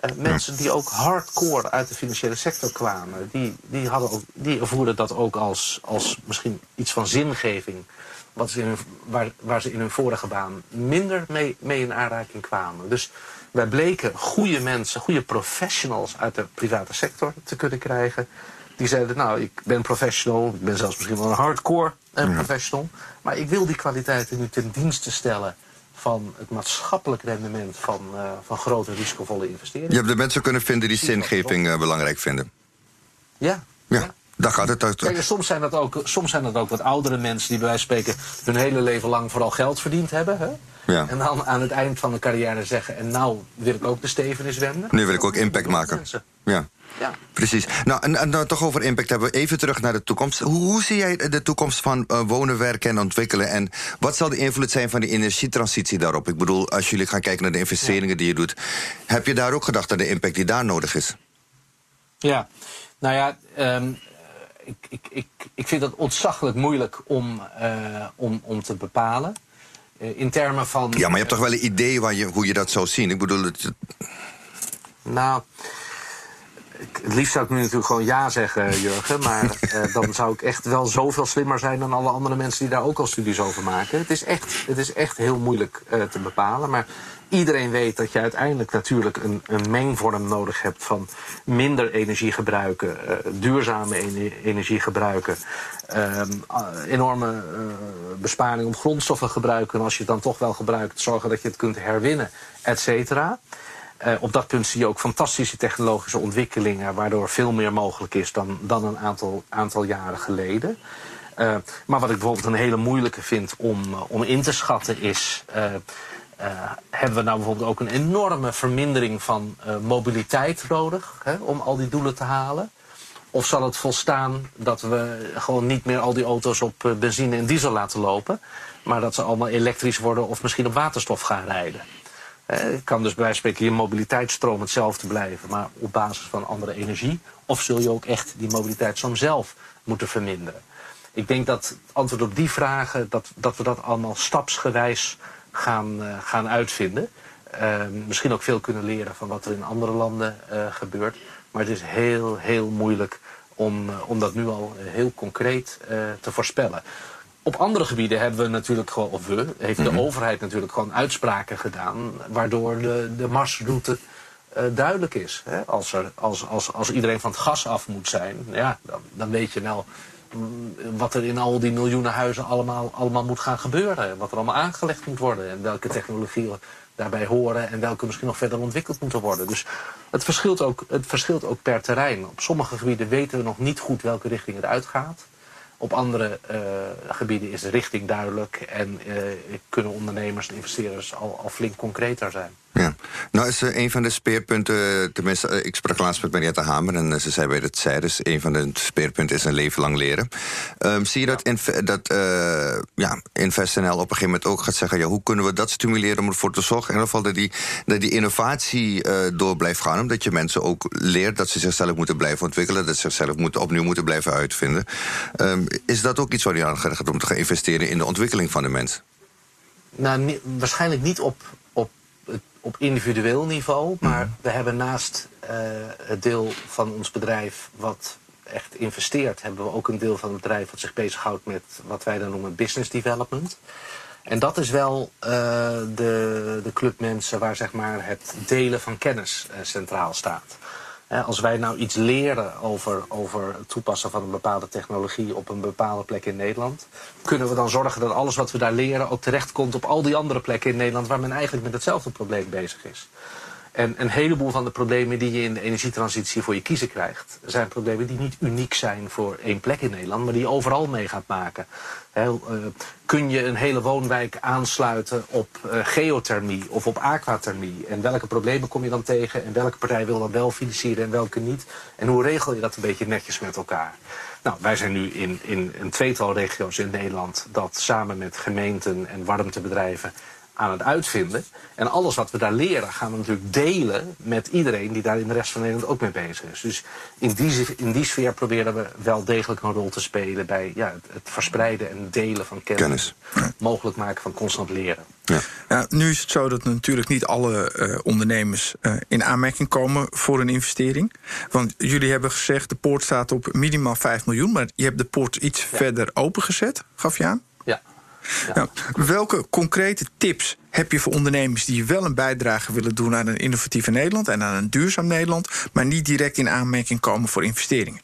[SPEAKER 1] Eh, mensen die ook hardcore uit de financiële sector kwamen, die, die, hadden ook, die ervoerden dat ook als, als misschien iets van zingeving. Wat ze in hun, waar, waar ze in hun vorige baan minder mee, mee in aanraking kwamen. Dus wij bleken goede mensen, goede professionals uit de private sector te kunnen krijgen. Die zeiden, nou, ik ben professional, ik ben zelfs misschien wel een hardcore eh, professional. Maar ik wil die kwaliteiten nu ten dienste stellen van het maatschappelijk rendement van, eh, van grote risicovolle investeringen.
[SPEAKER 2] Je hebt de mensen kunnen vinden die zingeving eh, belangrijk vinden.
[SPEAKER 1] Ja.
[SPEAKER 2] Ja, daar gaat het uit.
[SPEAKER 1] Kijk, soms, zijn dat ook, soms zijn dat ook wat oudere mensen die bij wijze van spreken hun hele leven lang vooral geld verdiend hebben. Hè?
[SPEAKER 2] Ja.
[SPEAKER 1] En dan aan het eind van de carrière zeggen, en nou wil ik ook de stevenis wenden.
[SPEAKER 2] Nu wil ik ook impact maken. Ja.
[SPEAKER 1] Ja.
[SPEAKER 2] Precies. Nou, en, en nou, toch over impact hebben we even terug naar de toekomst. Hoe, hoe zie jij de toekomst van eh, wonen, werken en ontwikkelen? En wat zal de invloed zijn van de energietransitie daarop? Ik bedoel, als jullie gaan kijken naar de investeringen die je doet, heb je daar ook gedacht aan de impact die daar nodig is?
[SPEAKER 1] Ja, nou ja, ehm, ik, ik, ik, ik vind het ontzaglijk moeilijk om, om, om te bepalen. In termen van.
[SPEAKER 2] Ja, maar je hebt toch wel een idee waar je, hoe je dat zou zien? Ik bedoel, het.
[SPEAKER 1] Nou het liefst zou ik nu natuurlijk gewoon ja zeggen, Jurgen. Maar uh, dan zou ik echt wel zoveel slimmer zijn dan alle andere mensen die daar ook al studies over maken. Het is echt, het is echt heel moeilijk uh, te bepalen. Maar iedereen weet dat je uiteindelijk natuurlijk een, een mengvorm nodig hebt van minder energie gebruiken, uh, duurzame energie gebruiken, ehm, enorme besparing op grondstoffen gebruiken. En als je het dan toch wel gebruikt, zorgen dat je het kunt herwinnen, et cetera. Op dat punt zie je ook fantastische technologische ontwikkelingen, waardoor veel meer mogelijk is dan, dan een aantal, aantal jaren geleden. Maar wat ik bijvoorbeeld een hele moeilijke vind om, om in te schatten is. Hebben we nou bijvoorbeeld ook een enorme vermindering van mobiliteit nodig hè, om al die doelen te halen? Of zal het volstaan dat we gewoon niet meer al die auto's op benzine en diesel laten lopen, maar dat ze allemaal elektrisch worden of misschien op waterstof gaan rijden? Kan dus bij wijze van spreken je mobiliteitsstroom hetzelfde blijven, maar op basis van andere energie. Of zul je ook echt die mobiliteitsstroom zelf moeten verminderen? Ik denk dat het antwoord op die vragen, dat, dat we dat allemaal stapsgewijs gaan, uh, gaan uitvinden. Uh, misschien ook veel kunnen leren van wat er in andere landen uh, gebeurt. Maar het is heel, heel moeilijk om, om dat nu al heel concreet te voorspellen. Op andere gebieden hebben we natuurlijk gewoon, of we, heeft de mm -hmm. overheid natuurlijk gewoon uitspraken gedaan, waardoor de, de marsroute uh, duidelijk is. Hè? Als, er, als, als, als iedereen van het gas af moet zijn, ja, dan, dan weet je wel wat er in al die miljoenen huizen allemaal, allemaal moet gaan gebeuren. Wat er allemaal aangelegd moet worden en welke technologieën daarbij horen en welke misschien nog verder ontwikkeld moeten worden. Dus het verschilt ook, het verschilt ook per terrein. Op sommige gebieden weten we nog niet goed welke richting het uitgaat. Op andere uh, gebieden is de richting duidelijk en uh, kunnen ondernemers en investeerders al, al flink concreter zijn.
[SPEAKER 2] Ja, nou is uh, een van de speerpunten, tenminste, uh, ik sprak laatst met Mariette Hamer en uh, ze zei bij het zij, dus een van de speerpunten is een leven lang leren. Um, zie je dat, in, dat ja, InvestNL op een gegeven moment ook gaat zeggen, ja, hoe kunnen we dat stimuleren om ervoor te zorgen, in ieder geval dat die, dat die innovatie door blijft gaan, omdat je mensen ook leert dat ze zichzelf moeten blijven ontwikkelen, dat ze zichzelf moeten, opnieuw moeten blijven uitvinden. Um, is dat ook iets waar je aan gaat om te gaan investeren in de ontwikkeling van de mens?
[SPEAKER 1] Nou, waarschijnlijk niet op, op op individueel niveau. Maar we hebben naast uh, het deel van ons bedrijf wat echt investeert, hebben we ook een deel van het bedrijf wat zich bezighoudt met wat wij dan noemen business development. En dat is wel uh, de, de club mensen waar zeg maar, het delen van kennis uh, centraal staat. Als wij nou iets leren over, over het toepassen van een bepaalde technologie op een bepaalde plek in Nederland, kunnen we dan zorgen dat alles wat we daar leren ook terechtkomt op al die andere plekken in Nederland waar men eigenlijk met hetzelfde probleem bezig is. En een heleboel van de problemen die je in de energietransitie voor je kiezen krijgt, zijn problemen die niet uniek zijn voor één plek in Nederland, maar die je overal mee gaat maken. He, uh, kun je een hele woonwijk aansluiten op uh, geothermie of op aquathermie? En welke problemen kom je dan tegen? En welke partij wil dat wel financieren en welke niet? En hoe regel je dat een beetje netjes met elkaar? Nou, wij zijn nu in, in een tweetal regio's in Nederland dat samen met gemeenten en warmtebedrijven aan het uitvinden. En alles wat we daar leren gaan we natuurlijk delen met iedereen die daar in de rest van Nederland ook mee bezig is. Dus in die, in die sfeer proberen we wel degelijk een rol te spelen bij ja, het, het verspreiden en delen van kennis. kennis. Mogelijk maken van constant leren.
[SPEAKER 3] Ja. Ja, nu is het zo dat natuurlijk niet alle uh, ondernemers uh, in aanmerking komen voor een investering. Want jullie hebben gezegd de poort staat op minimaal 5 miljoen, maar je hebt de poort iets ja. verder opengezet, gaf je aan? Nou, welke concrete tips heb je voor ondernemers die wel een bijdrage willen doen aan een innovatief Nederland en aan een duurzaam Nederland, maar niet direct in aanmerking komen voor investeringen?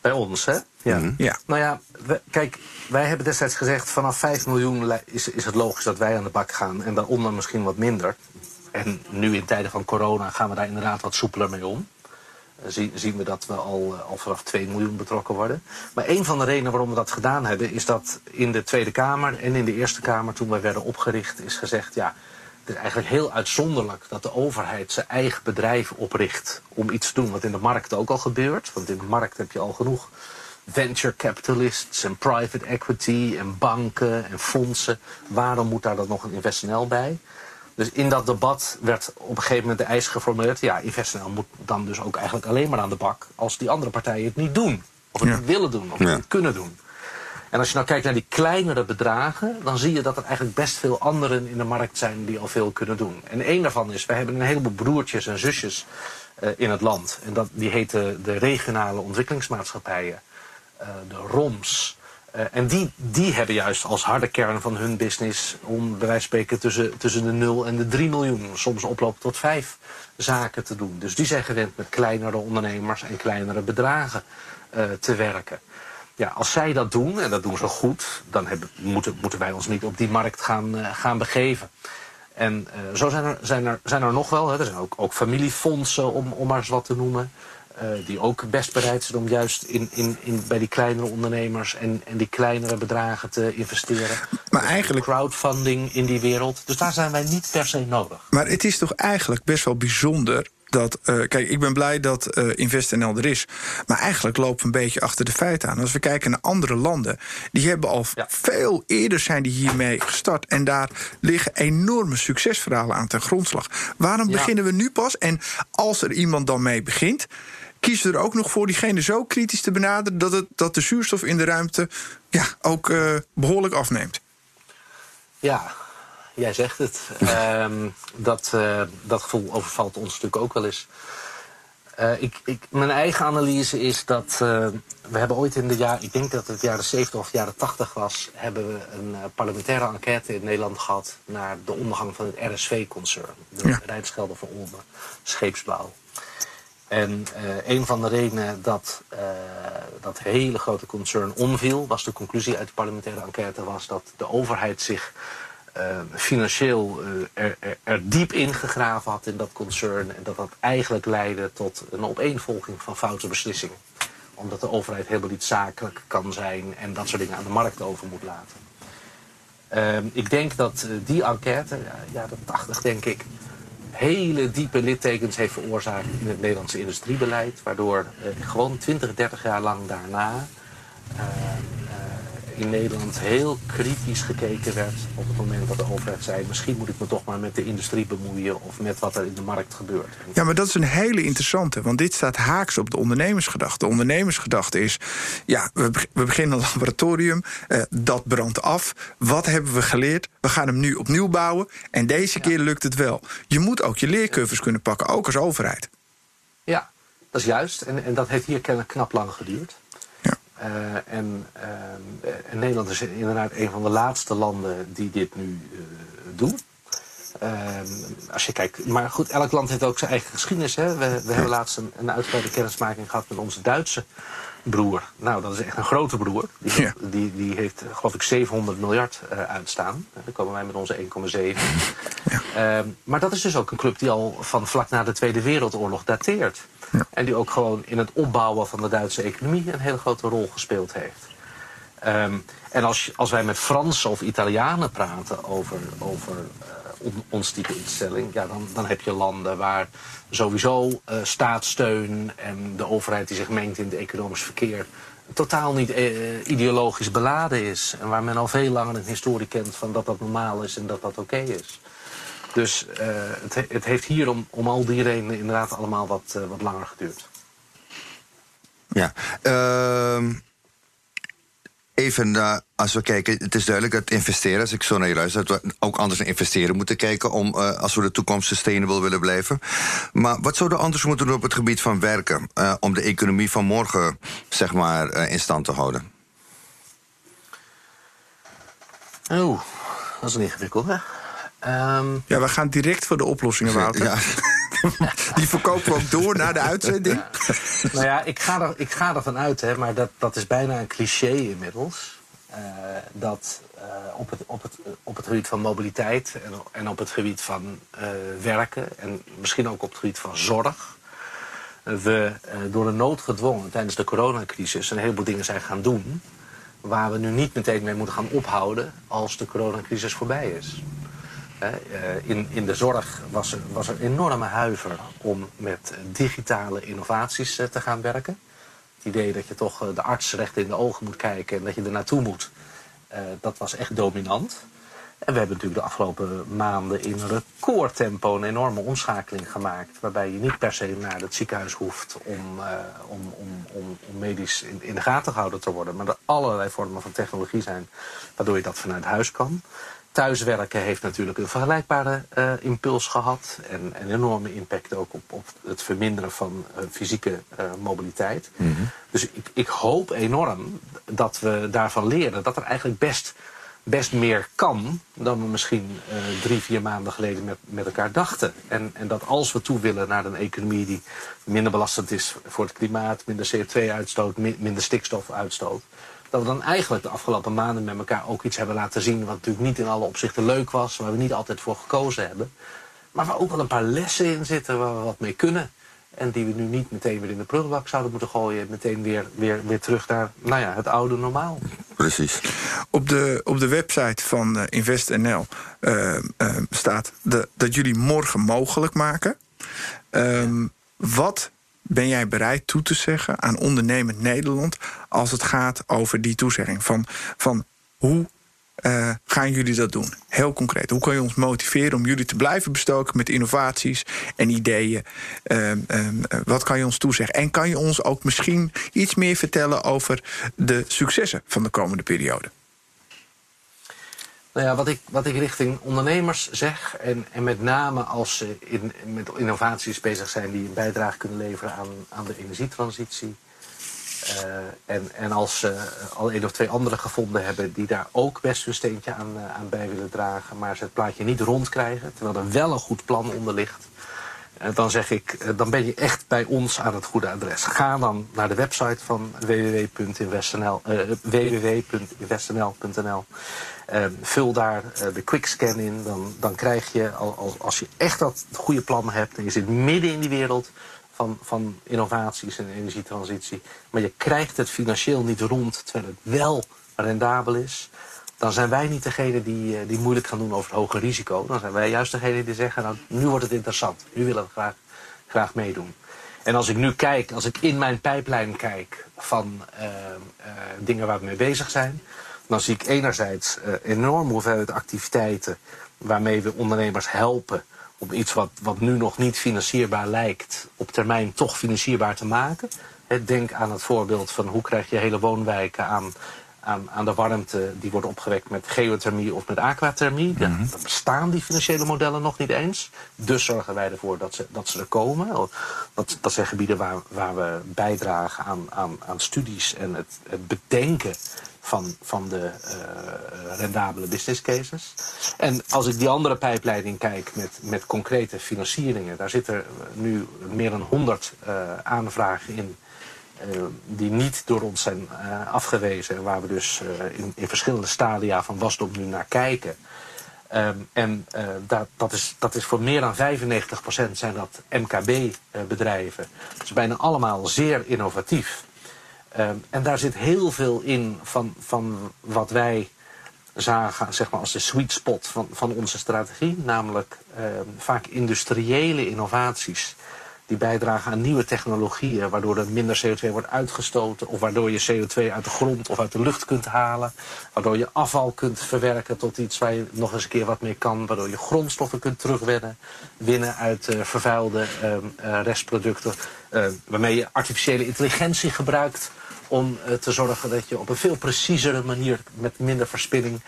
[SPEAKER 1] Bij ons, hè?
[SPEAKER 3] Ja. -hmm. ja.
[SPEAKER 1] Nou ja, we, kijk, wij hebben destijds gezegd: vanaf 5 miljoen is, is het logisch dat wij aan de bak gaan en daaronder misschien wat minder. En nu in tijden van corona gaan we daar inderdaad wat soepeler mee om zien we dat we al, al vanaf 2 miljoen betrokken worden. Maar een van de redenen waarom we dat gedaan hebben... is dat in de Tweede Kamer en in de Eerste Kamer... toen wij werden opgericht, is gezegd... ja, het is eigenlijk heel uitzonderlijk dat de overheid zijn eigen bedrijf opricht... om iets te doen wat in de markt ook al gebeurt. Want in de markt heb je al genoeg venture capitalists en private equity en banken en fondsen. Waarom moet daar dan nog een InvestNL bij? Dus in dat debat werd op een gegeven moment de eis geformuleerd... ja, InvestNL moet dan dus ook eigenlijk alleen maar aan de bak... als die andere partijen het niet doen. Of het
[SPEAKER 3] Ja.
[SPEAKER 1] niet willen doen, of het niet kunnen doen. En als je nou kijkt naar die kleinere bedragen... dan zie je dat er eigenlijk best veel anderen in de markt zijn... die al veel kunnen doen. En één daarvan is, wij hebben een heleboel broertjes en zusjes eh, in het land. En dat, die heten de regionale ontwikkelingsmaatschappijen. eh, de ROMS. Eh, en die, die hebben juist als harde kern van hun business... om bij wijze van spreken tussen, tussen de 0 en de 3 miljoen... soms oplopen tot 5 zaken te doen. Dus die zijn gewend met kleinere ondernemers en kleinere bedragen eh, te werken. Ja, als zij dat doen, en dat doen ze goed... dan hebben, moeten, moeten wij ons niet op die markt gaan, eh, gaan begeven. En zo zijn er, zijn, er, zijn er nog wel. Hè. Er zijn ook, ook familiefondsen, om, om maar eens wat te noemen. Eh, die ook best bereid zijn om juist in, in, in, bij die kleinere ondernemers en, en die kleinere bedragen te investeren.
[SPEAKER 3] Maar
[SPEAKER 1] Dus
[SPEAKER 3] eigenlijk-
[SPEAKER 1] Crowdfunding in die wereld. Dus daar zijn wij niet per se nodig.
[SPEAKER 3] Maar het is toch eigenlijk best wel bijzonder dat. eh, kijk, ik ben blij dat eh InvestNL er is. Maar eigenlijk lopen we een beetje achter de feiten aan. Als we kijken naar andere landen, die hebben al
[SPEAKER 1] Ja.
[SPEAKER 3] veel eerder zijn die hiermee gestart. En daar liggen enorme succesverhalen aan ten grondslag. Waarom
[SPEAKER 1] Ja.
[SPEAKER 3] beginnen we nu pas? En als er iemand dan mee begint. Kiezen er ook nog voor diegene zo kritisch te benaderen dat, het, dat de zuurstof in de ruimte ja, ook eh, behoorlijk afneemt.
[SPEAKER 1] Ja, jij zegt het. Ehm, dat, eh, dat gevoel overvalt ons natuurlijk ook wel eens. Eh, ik, ik, mijn eigen analyse is dat we hebben ooit in de jaren, ik denk dat het jaren 70 of jaren 80 was, hebben we een parlementaire enquête in Nederland gehad naar de ondergang van het RSV-concern. De
[SPEAKER 3] Ja.
[SPEAKER 1] Rijnsgelder voor Olmen, scheepsbouw. En eh, een van de redenen dat eh, dat hele grote concern omviel, was de conclusie uit de parlementaire enquête, was dat de overheid zich eh, financieel er, er, er diep ingegraven had in dat concern. En dat dat eigenlijk leidde tot een opeenvolging van foute beslissingen. Omdat de overheid helemaal niet zakelijk kan zijn en dat soort dingen aan de markt over moet laten. Ehm, ik denk dat die enquête, ja, jaren 80 denk ik, hele diepe littekens heeft veroorzaakt in het Nederlandse industriebeleid. Waardoor eh, gewoon 20, 30 jaar lang daarna eh, in Nederland heel kritisch gekeken werd op het moment dat de overheid zei... misschien moet ik me toch maar met de industrie bemoeien of met wat er in de markt gebeurt.
[SPEAKER 3] Ja, maar dat is een hele interessante, want dit staat haaks op de ondernemersgedachte. De ondernemersgedachte is, ja, we, we beginnen een laboratorium, eh, dat brandt af. Wat hebben we geleerd? We gaan hem nu opnieuw bouwen en deze keer lukt het wel. Je moet ook je leercurves kunnen pakken, ook als overheid.
[SPEAKER 1] Ja, dat is juist. En, en dat heeft hier kennelijk knap lang geduurd.
[SPEAKER 3] Ja.
[SPEAKER 1] Eh, en, ehm, eh, en Nederland is inderdaad een van de laatste landen die dit nu eh, doen. Ehm, als je kijkt, maar goed, elk land heeft ook zijn eigen geschiedenis. Hè? We, we hebben laatst een, een uitgebreide kennismaking gehad met onze Duitse broer. Nou, dat is echt een grote broer. Die,
[SPEAKER 3] Ja.
[SPEAKER 1] die, die heeft, geloof ik, 700 miljard eh, uitstaan. Dan komen wij met onze 1,7. Ehm, maar dat is dus ook een club die al van vlak na de Tweede Wereldoorlog dateert. En die ook gewoon in het opbouwen van de Duitse economie een hele grote rol gespeeld heeft. Ehm, en als, als wij met Fransen of Italianen praten over, over eh, on- ons type instelling, ja, dan, dan heb je landen waar sowieso eh, staatssteun en de overheid die zich mengt in het economisch verkeer totaal niet eh, ideologisch beladen is. En waar men al veel langer een historie kent van dat dat normaal is en dat dat oké is. Dus eh, het, he- het heeft hier om, om al die redenen inderdaad allemaal wat, eh, wat langer geduurd.
[SPEAKER 2] Ja. Ehm, even eh, als we kijken, het is duidelijk dat investeren, als ik zo naar je luister, dat we ook anders naar investeren moeten kijken om, eh, als we de toekomst sustainable willen blijven. Maar wat zouden we anders moeten doen op het gebied van werken eh, om de economie van morgen, zeg maar, in stand te houden?
[SPEAKER 1] Oeh, dat is een ingewikkelde. Ehm
[SPEAKER 3] Ja, we gaan direct voor de oplossingen, Wouter.
[SPEAKER 2] Ja.
[SPEAKER 3] Die verkopen we ook door na de uitzending.
[SPEAKER 1] nou ja, ik ga, er, ik ga ervan uit, hè, maar dat, dat is bijna een cliché inmiddels. eh, dat eh, op, het, op, het, op het gebied van mobiliteit en, en op het gebied van eh, werken en misschien ook op het gebied van zorg. we door de nood gedwongen tijdens de coronacrisis een heleboel dingen zijn gaan doen. Waar we nu niet meteen mee moeten gaan ophouden als de coronacrisis voorbij is. Eh, In, in de zorg was er, was er enorme huiver om met digitale innovaties eh, te gaan werken. Het idee dat je toch eh, de arts recht in de ogen moet kijken en dat je er naartoe moet, dat was echt dominant. En we hebben natuurlijk de afgelopen maanden in recordtempo een enorme omschakeling gemaakt. Waarbij je niet per se naar het ziekenhuis hoeft om, om, om, om, om, medisch in, in, de gaten gehouden te worden. Maar er allerlei vormen van technologie zijn waardoor je dat vanuit huis kan. Thuiswerken heeft natuurlijk een vergelijkbare uh, impuls gehad. En een enorme impact ook op, op het verminderen van uh, fysieke mobiliteit. Mm -hmm. Dus ik, ik hoop enorm dat we daarvan leren dat er eigenlijk best best meer kan dan we misschien drie, vier maanden geleden met, met elkaar dachten. En, en dat als we toe willen naar een economie die minder belastend is voor het klimaat, minder CO2-uitstoot, minder stikstofuitstoot, dat we dan eigenlijk de afgelopen maanden met elkaar ook iets hebben laten zien wat natuurlijk niet in alle opzichten leuk was, waar we niet altijd voor gekozen hebben. Maar waar ook wel een paar lessen in zitten waar we wat mee kunnen. En die we nu niet meteen weer in de prullenbak zouden moeten gooien. Meteen weer, weer, weer terug naar nou ja, het oude normaal.
[SPEAKER 2] Precies.
[SPEAKER 3] Op de, op de website van uh, InvestNL uh, uh, staat de, dat jullie morgen mogelijk maken. Um, wat ben jij bereid toe te zeggen aan ondernemend Nederland als het gaat over die toezegging? Van, van hoe uh, gaan jullie dat doen? Heel concreet. Hoe kan je ons motiveren om jullie te blijven bestoken met innovaties en ideeën? Uh, uh, wat kan je ons toezeggen? En kan je ons ook misschien iets meer vertellen over de successen van de komende periode?
[SPEAKER 1] Nou ja, wat ik, wat ik richting ondernemers zeg, en, en met name als ze in, met innovaties bezig zijn die een bijdrage kunnen leveren aan, aan de energietransitie. Uh, en, en als ze al één of twee anderen gevonden hebben die daar ook best hun steentje aan, uh, aan bij willen dragen, maar ze het plaatje niet rondkrijgen, terwijl er wel een goed plan onder ligt, dan zeg ik, dan ben je echt bij ons aan het goede adres. Ga dan naar de website van www.investnl.nl. vul daar de quickscan in, dan, dan krijg je, als, als je echt dat goede plan hebt en je zit midden in die wereld, van, van innovaties en energietransitie. Maar je krijgt het financieel niet rond terwijl het wel rendabel is. Dan zijn wij niet degene die, die moeilijk gaan doen over het hoge risico. Dan zijn wij juist degene die zeggen, nou, nu wordt het interessant. Nu willen we graag, graag meedoen. En als ik nu kijk, als ik in mijn pijplijn kijk van uh, uh, dingen waar we mee bezig zijn, dan zie ik enerzijds uh, enorm hoeveelheid activiteiten waarmee we ondernemers helpen om iets wat, wat nu nog niet financierbaar lijkt, op termijn toch financierbaar te maken. Denk aan het voorbeeld van hoe krijg je hele woonwijken aan, aan, aan de warmte die wordt opgewekt met geothermie of met aquathermie. Mm -hmm. Dan bestaan die financiële modellen nog niet eens. Dus zorgen wij ervoor dat ze, dat ze er komen. Dat, dat zijn gebieden waar, waar we bijdragen aan, aan, aan studies en het, het bedenken van, van de uh, rendabele business cases. En als ik die andere pijpleiding kijk met, met concrete financieringen, daar zitten nu meer dan 100 uh, aanvragen in. Uh, die niet door ons zijn afgewezen en waar we dus in, in verschillende stadia van wasdom nu naar kijken. Um, en dat, dat, is, dat is voor meer dan 95% zijn dat MKB-bedrijven. Dus bijna allemaal zeer innovatief. Um, en daar zit heel veel in van, van wat wij zagen zeg maar, als de sweet spot van, van onze strategie. Namelijk um, vaak industriële innovaties die bijdragen aan nieuwe technologieën... waardoor er minder CO2 wordt uitgestoten... of waardoor je CO2 uit de grond of uit de lucht kunt halen... waardoor je afval kunt verwerken tot iets waar je nog eens een keer wat mee kan... waardoor je grondstoffen kunt terugwinnen winnen uit uh, vervuilde uh, uh, restproducten... waarmee je artificiële intelligentie gebruikt om te zorgen dat je op een veel preciezere manier met minder verspilling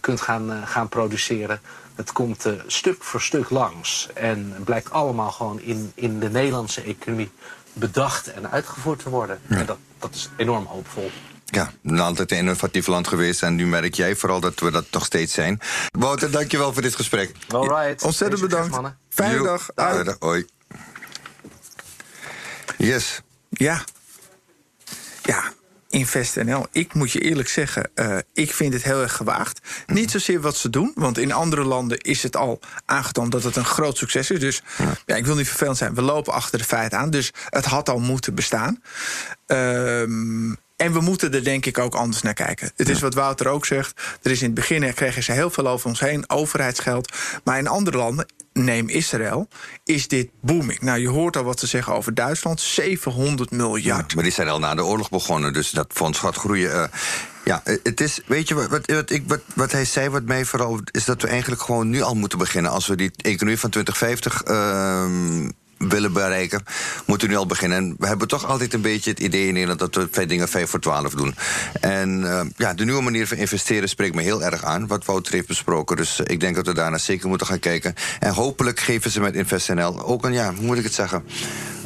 [SPEAKER 1] kunt gaan, uh, gaan produceren. Het komt stuk voor stuk langs en blijkt allemaal gewoon in, in de Nederlandse economie bedacht en uitgevoerd te worden. Ja. En dat, dat is enorm hoopvol.
[SPEAKER 2] Ja, altijd een innovatief land geweest. En nu merk jij vooral dat we dat nog steeds zijn. Wouter, dankjewel voor dit gesprek.
[SPEAKER 1] All right.
[SPEAKER 3] Ontzettend bedankt. Mannen. Fijne dag.
[SPEAKER 2] Dag. Hoi. Yes.
[SPEAKER 3] Ja, ja, InvestNL. Ik moet je eerlijk zeggen, uh, ik vind het heel erg gewaagd. Niet zozeer wat ze doen, want in andere landen is het al aangetoond dat het een groot succes is. Dus ja. ja ik wil niet vervelend zijn, we lopen achter de feiten aan. Dus het had al moeten bestaan. Um, en we moeten er denk ik ook anders naar kijken. Het is wat Wouter ook zegt. Er is in het begin kregen ze heel veel over ons heen, overheidsgeld. Maar in andere landen neem Israël, is dit booming. Nou, je hoort al wat ze zeggen over Duitsland. 700 miljard.
[SPEAKER 2] maar die zijn al na de oorlog begonnen, dus dat fonds gaat groeien. Uh, ja, het is, weet je wat, wat, ik, wat, wat hij zei, wat mij vooral, is dat we eigenlijk gewoon nu al moeten beginnen. Als we die economie van 2050 uh, willen bereiken, moeten nu al beginnen. En we hebben toch altijd een beetje het idee in Nederland dat we dingen 5 voor 12 doen. En uh, ja, de nieuwe manier van investeren spreekt me heel erg aan, wat Wouter heeft besproken. Dus ik denk dat we daarna zeker moeten gaan kijken. En hopelijk geven ze met InvestNL ook een, ja, hoe moet ik het zeggen,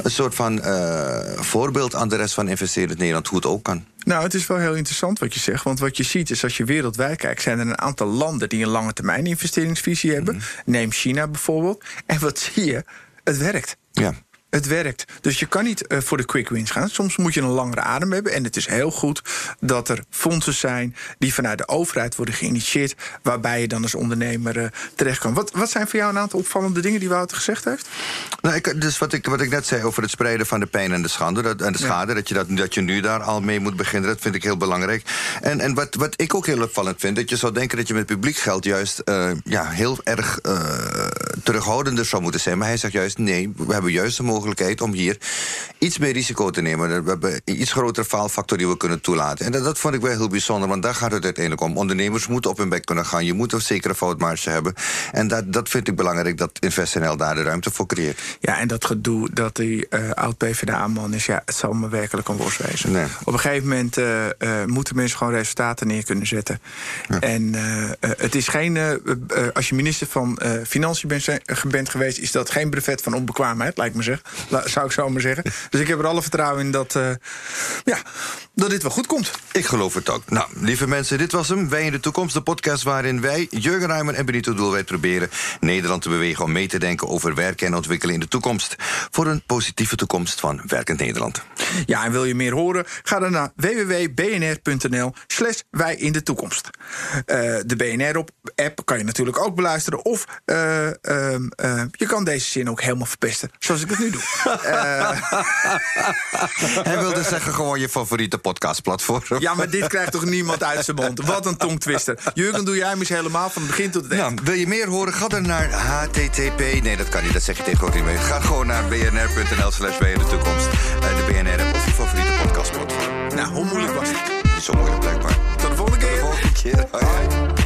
[SPEAKER 2] een soort van uh, voorbeeld aan de rest van investeren in Nederland, hoe het ook kan.
[SPEAKER 3] Nou, het is wel heel interessant wat je zegt. Want wat je ziet is als je wereldwijd kijkt, zijn er een aantal landen die een lange termijn investeringsvisie hebben. Mm -hmm. Neem China bijvoorbeeld. En wat zie je? Het werkt.
[SPEAKER 2] Ja.
[SPEAKER 3] Het werkt. Dus je kan niet uh, voor de quick wins gaan. Soms moet je een langere adem hebben. En het is heel goed dat er fondsen zijn die vanuit de overheid worden geïnitieerd. Waarbij je dan als ondernemer uh, terecht kan. Wat, wat zijn voor jou een aantal opvallende dingen die Wouter gezegd heeft?
[SPEAKER 2] Nou, ik, dus wat ik, wat ik net zei over het spreiden van de pijn en de schande. Dat, en de schade, ja. dat, je dat, dat je nu daar al mee moet beginnen. Dat vind ik heel belangrijk. En, en wat, wat ik ook heel opvallend vind. Dat je zou denken dat je met publiek geld juist uh, ja, heel erg terughoudender zou moeten zijn. Maar hij zegt juist nee, we hebben juist de mogelijkheid om hier iets meer risico te nemen. We hebben een iets grotere faalfactor die we kunnen toelaten. En dat, dat vond ik wel heel bijzonder, want daar gaat het uiteindelijk om. Ondernemers moeten op hun bek kunnen gaan. Je moet een zekere foutmarge hebben. En dat, dat vind ik belangrijk dat InvestNL daar de ruimte voor creëert.
[SPEAKER 3] Ja, en dat gedoe dat die uh, oud-PVDA-man is, ja, het zal me werkelijk een worst wezen.
[SPEAKER 2] Nee.
[SPEAKER 3] Op een gegeven moment uh, uh, moeten mensen gewoon resultaten neer kunnen zetten. Ja. En het is geen, als je minister van Financiën bent, bent geweest, is dat geen brevet van onbekwaamheid, lijkt me zeg. Zou ik zo maar zeggen. Dus ik heb er alle vertrouwen in dat, uh, ja, dat dit wel goed komt.
[SPEAKER 2] Ik geloof het ook. Nou, lieve mensen, dit was hem. Wij in de toekomst, de podcast waarin wij, Jurgen Ruimer en Benito Doelwijd proberen Nederland te bewegen om mee te denken over werken en ontwikkelen in de toekomst. Voor een positieve toekomst van werkend Nederland.
[SPEAKER 3] Ja, en wil je meer horen? Ga dan naar www.bnr.nl slash wij in de toekomst. Uh, de BNR-app kan je natuurlijk ook beluisteren. Of uh, je kan deze zin ook helemaal verpesten, zoals ik het nu eh,
[SPEAKER 2] hij wilde zeggen gewoon je favoriete podcastplatform.
[SPEAKER 3] ja, maar dit krijgt toch niemand uit zijn mond? Wat een tongtwister. Jurgen, doe jij mis helemaal van het begin tot het eind.
[SPEAKER 2] Nou, wil je meer horen? Ga dan naar http... Nee, dat kan niet. Dat zeg je tegenwoordig niet meer. Ga gewoon naar bnr.nl slash de toekomst. Eh, de bnr of je favoriete podcastplatform.
[SPEAKER 3] Nou, hoe moeilijk was het?
[SPEAKER 2] Zo moeilijk blijkbaar.
[SPEAKER 3] Tot de volgende keer. Tot
[SPEAKER 2] de volgende
[SPEAKER 3] keer.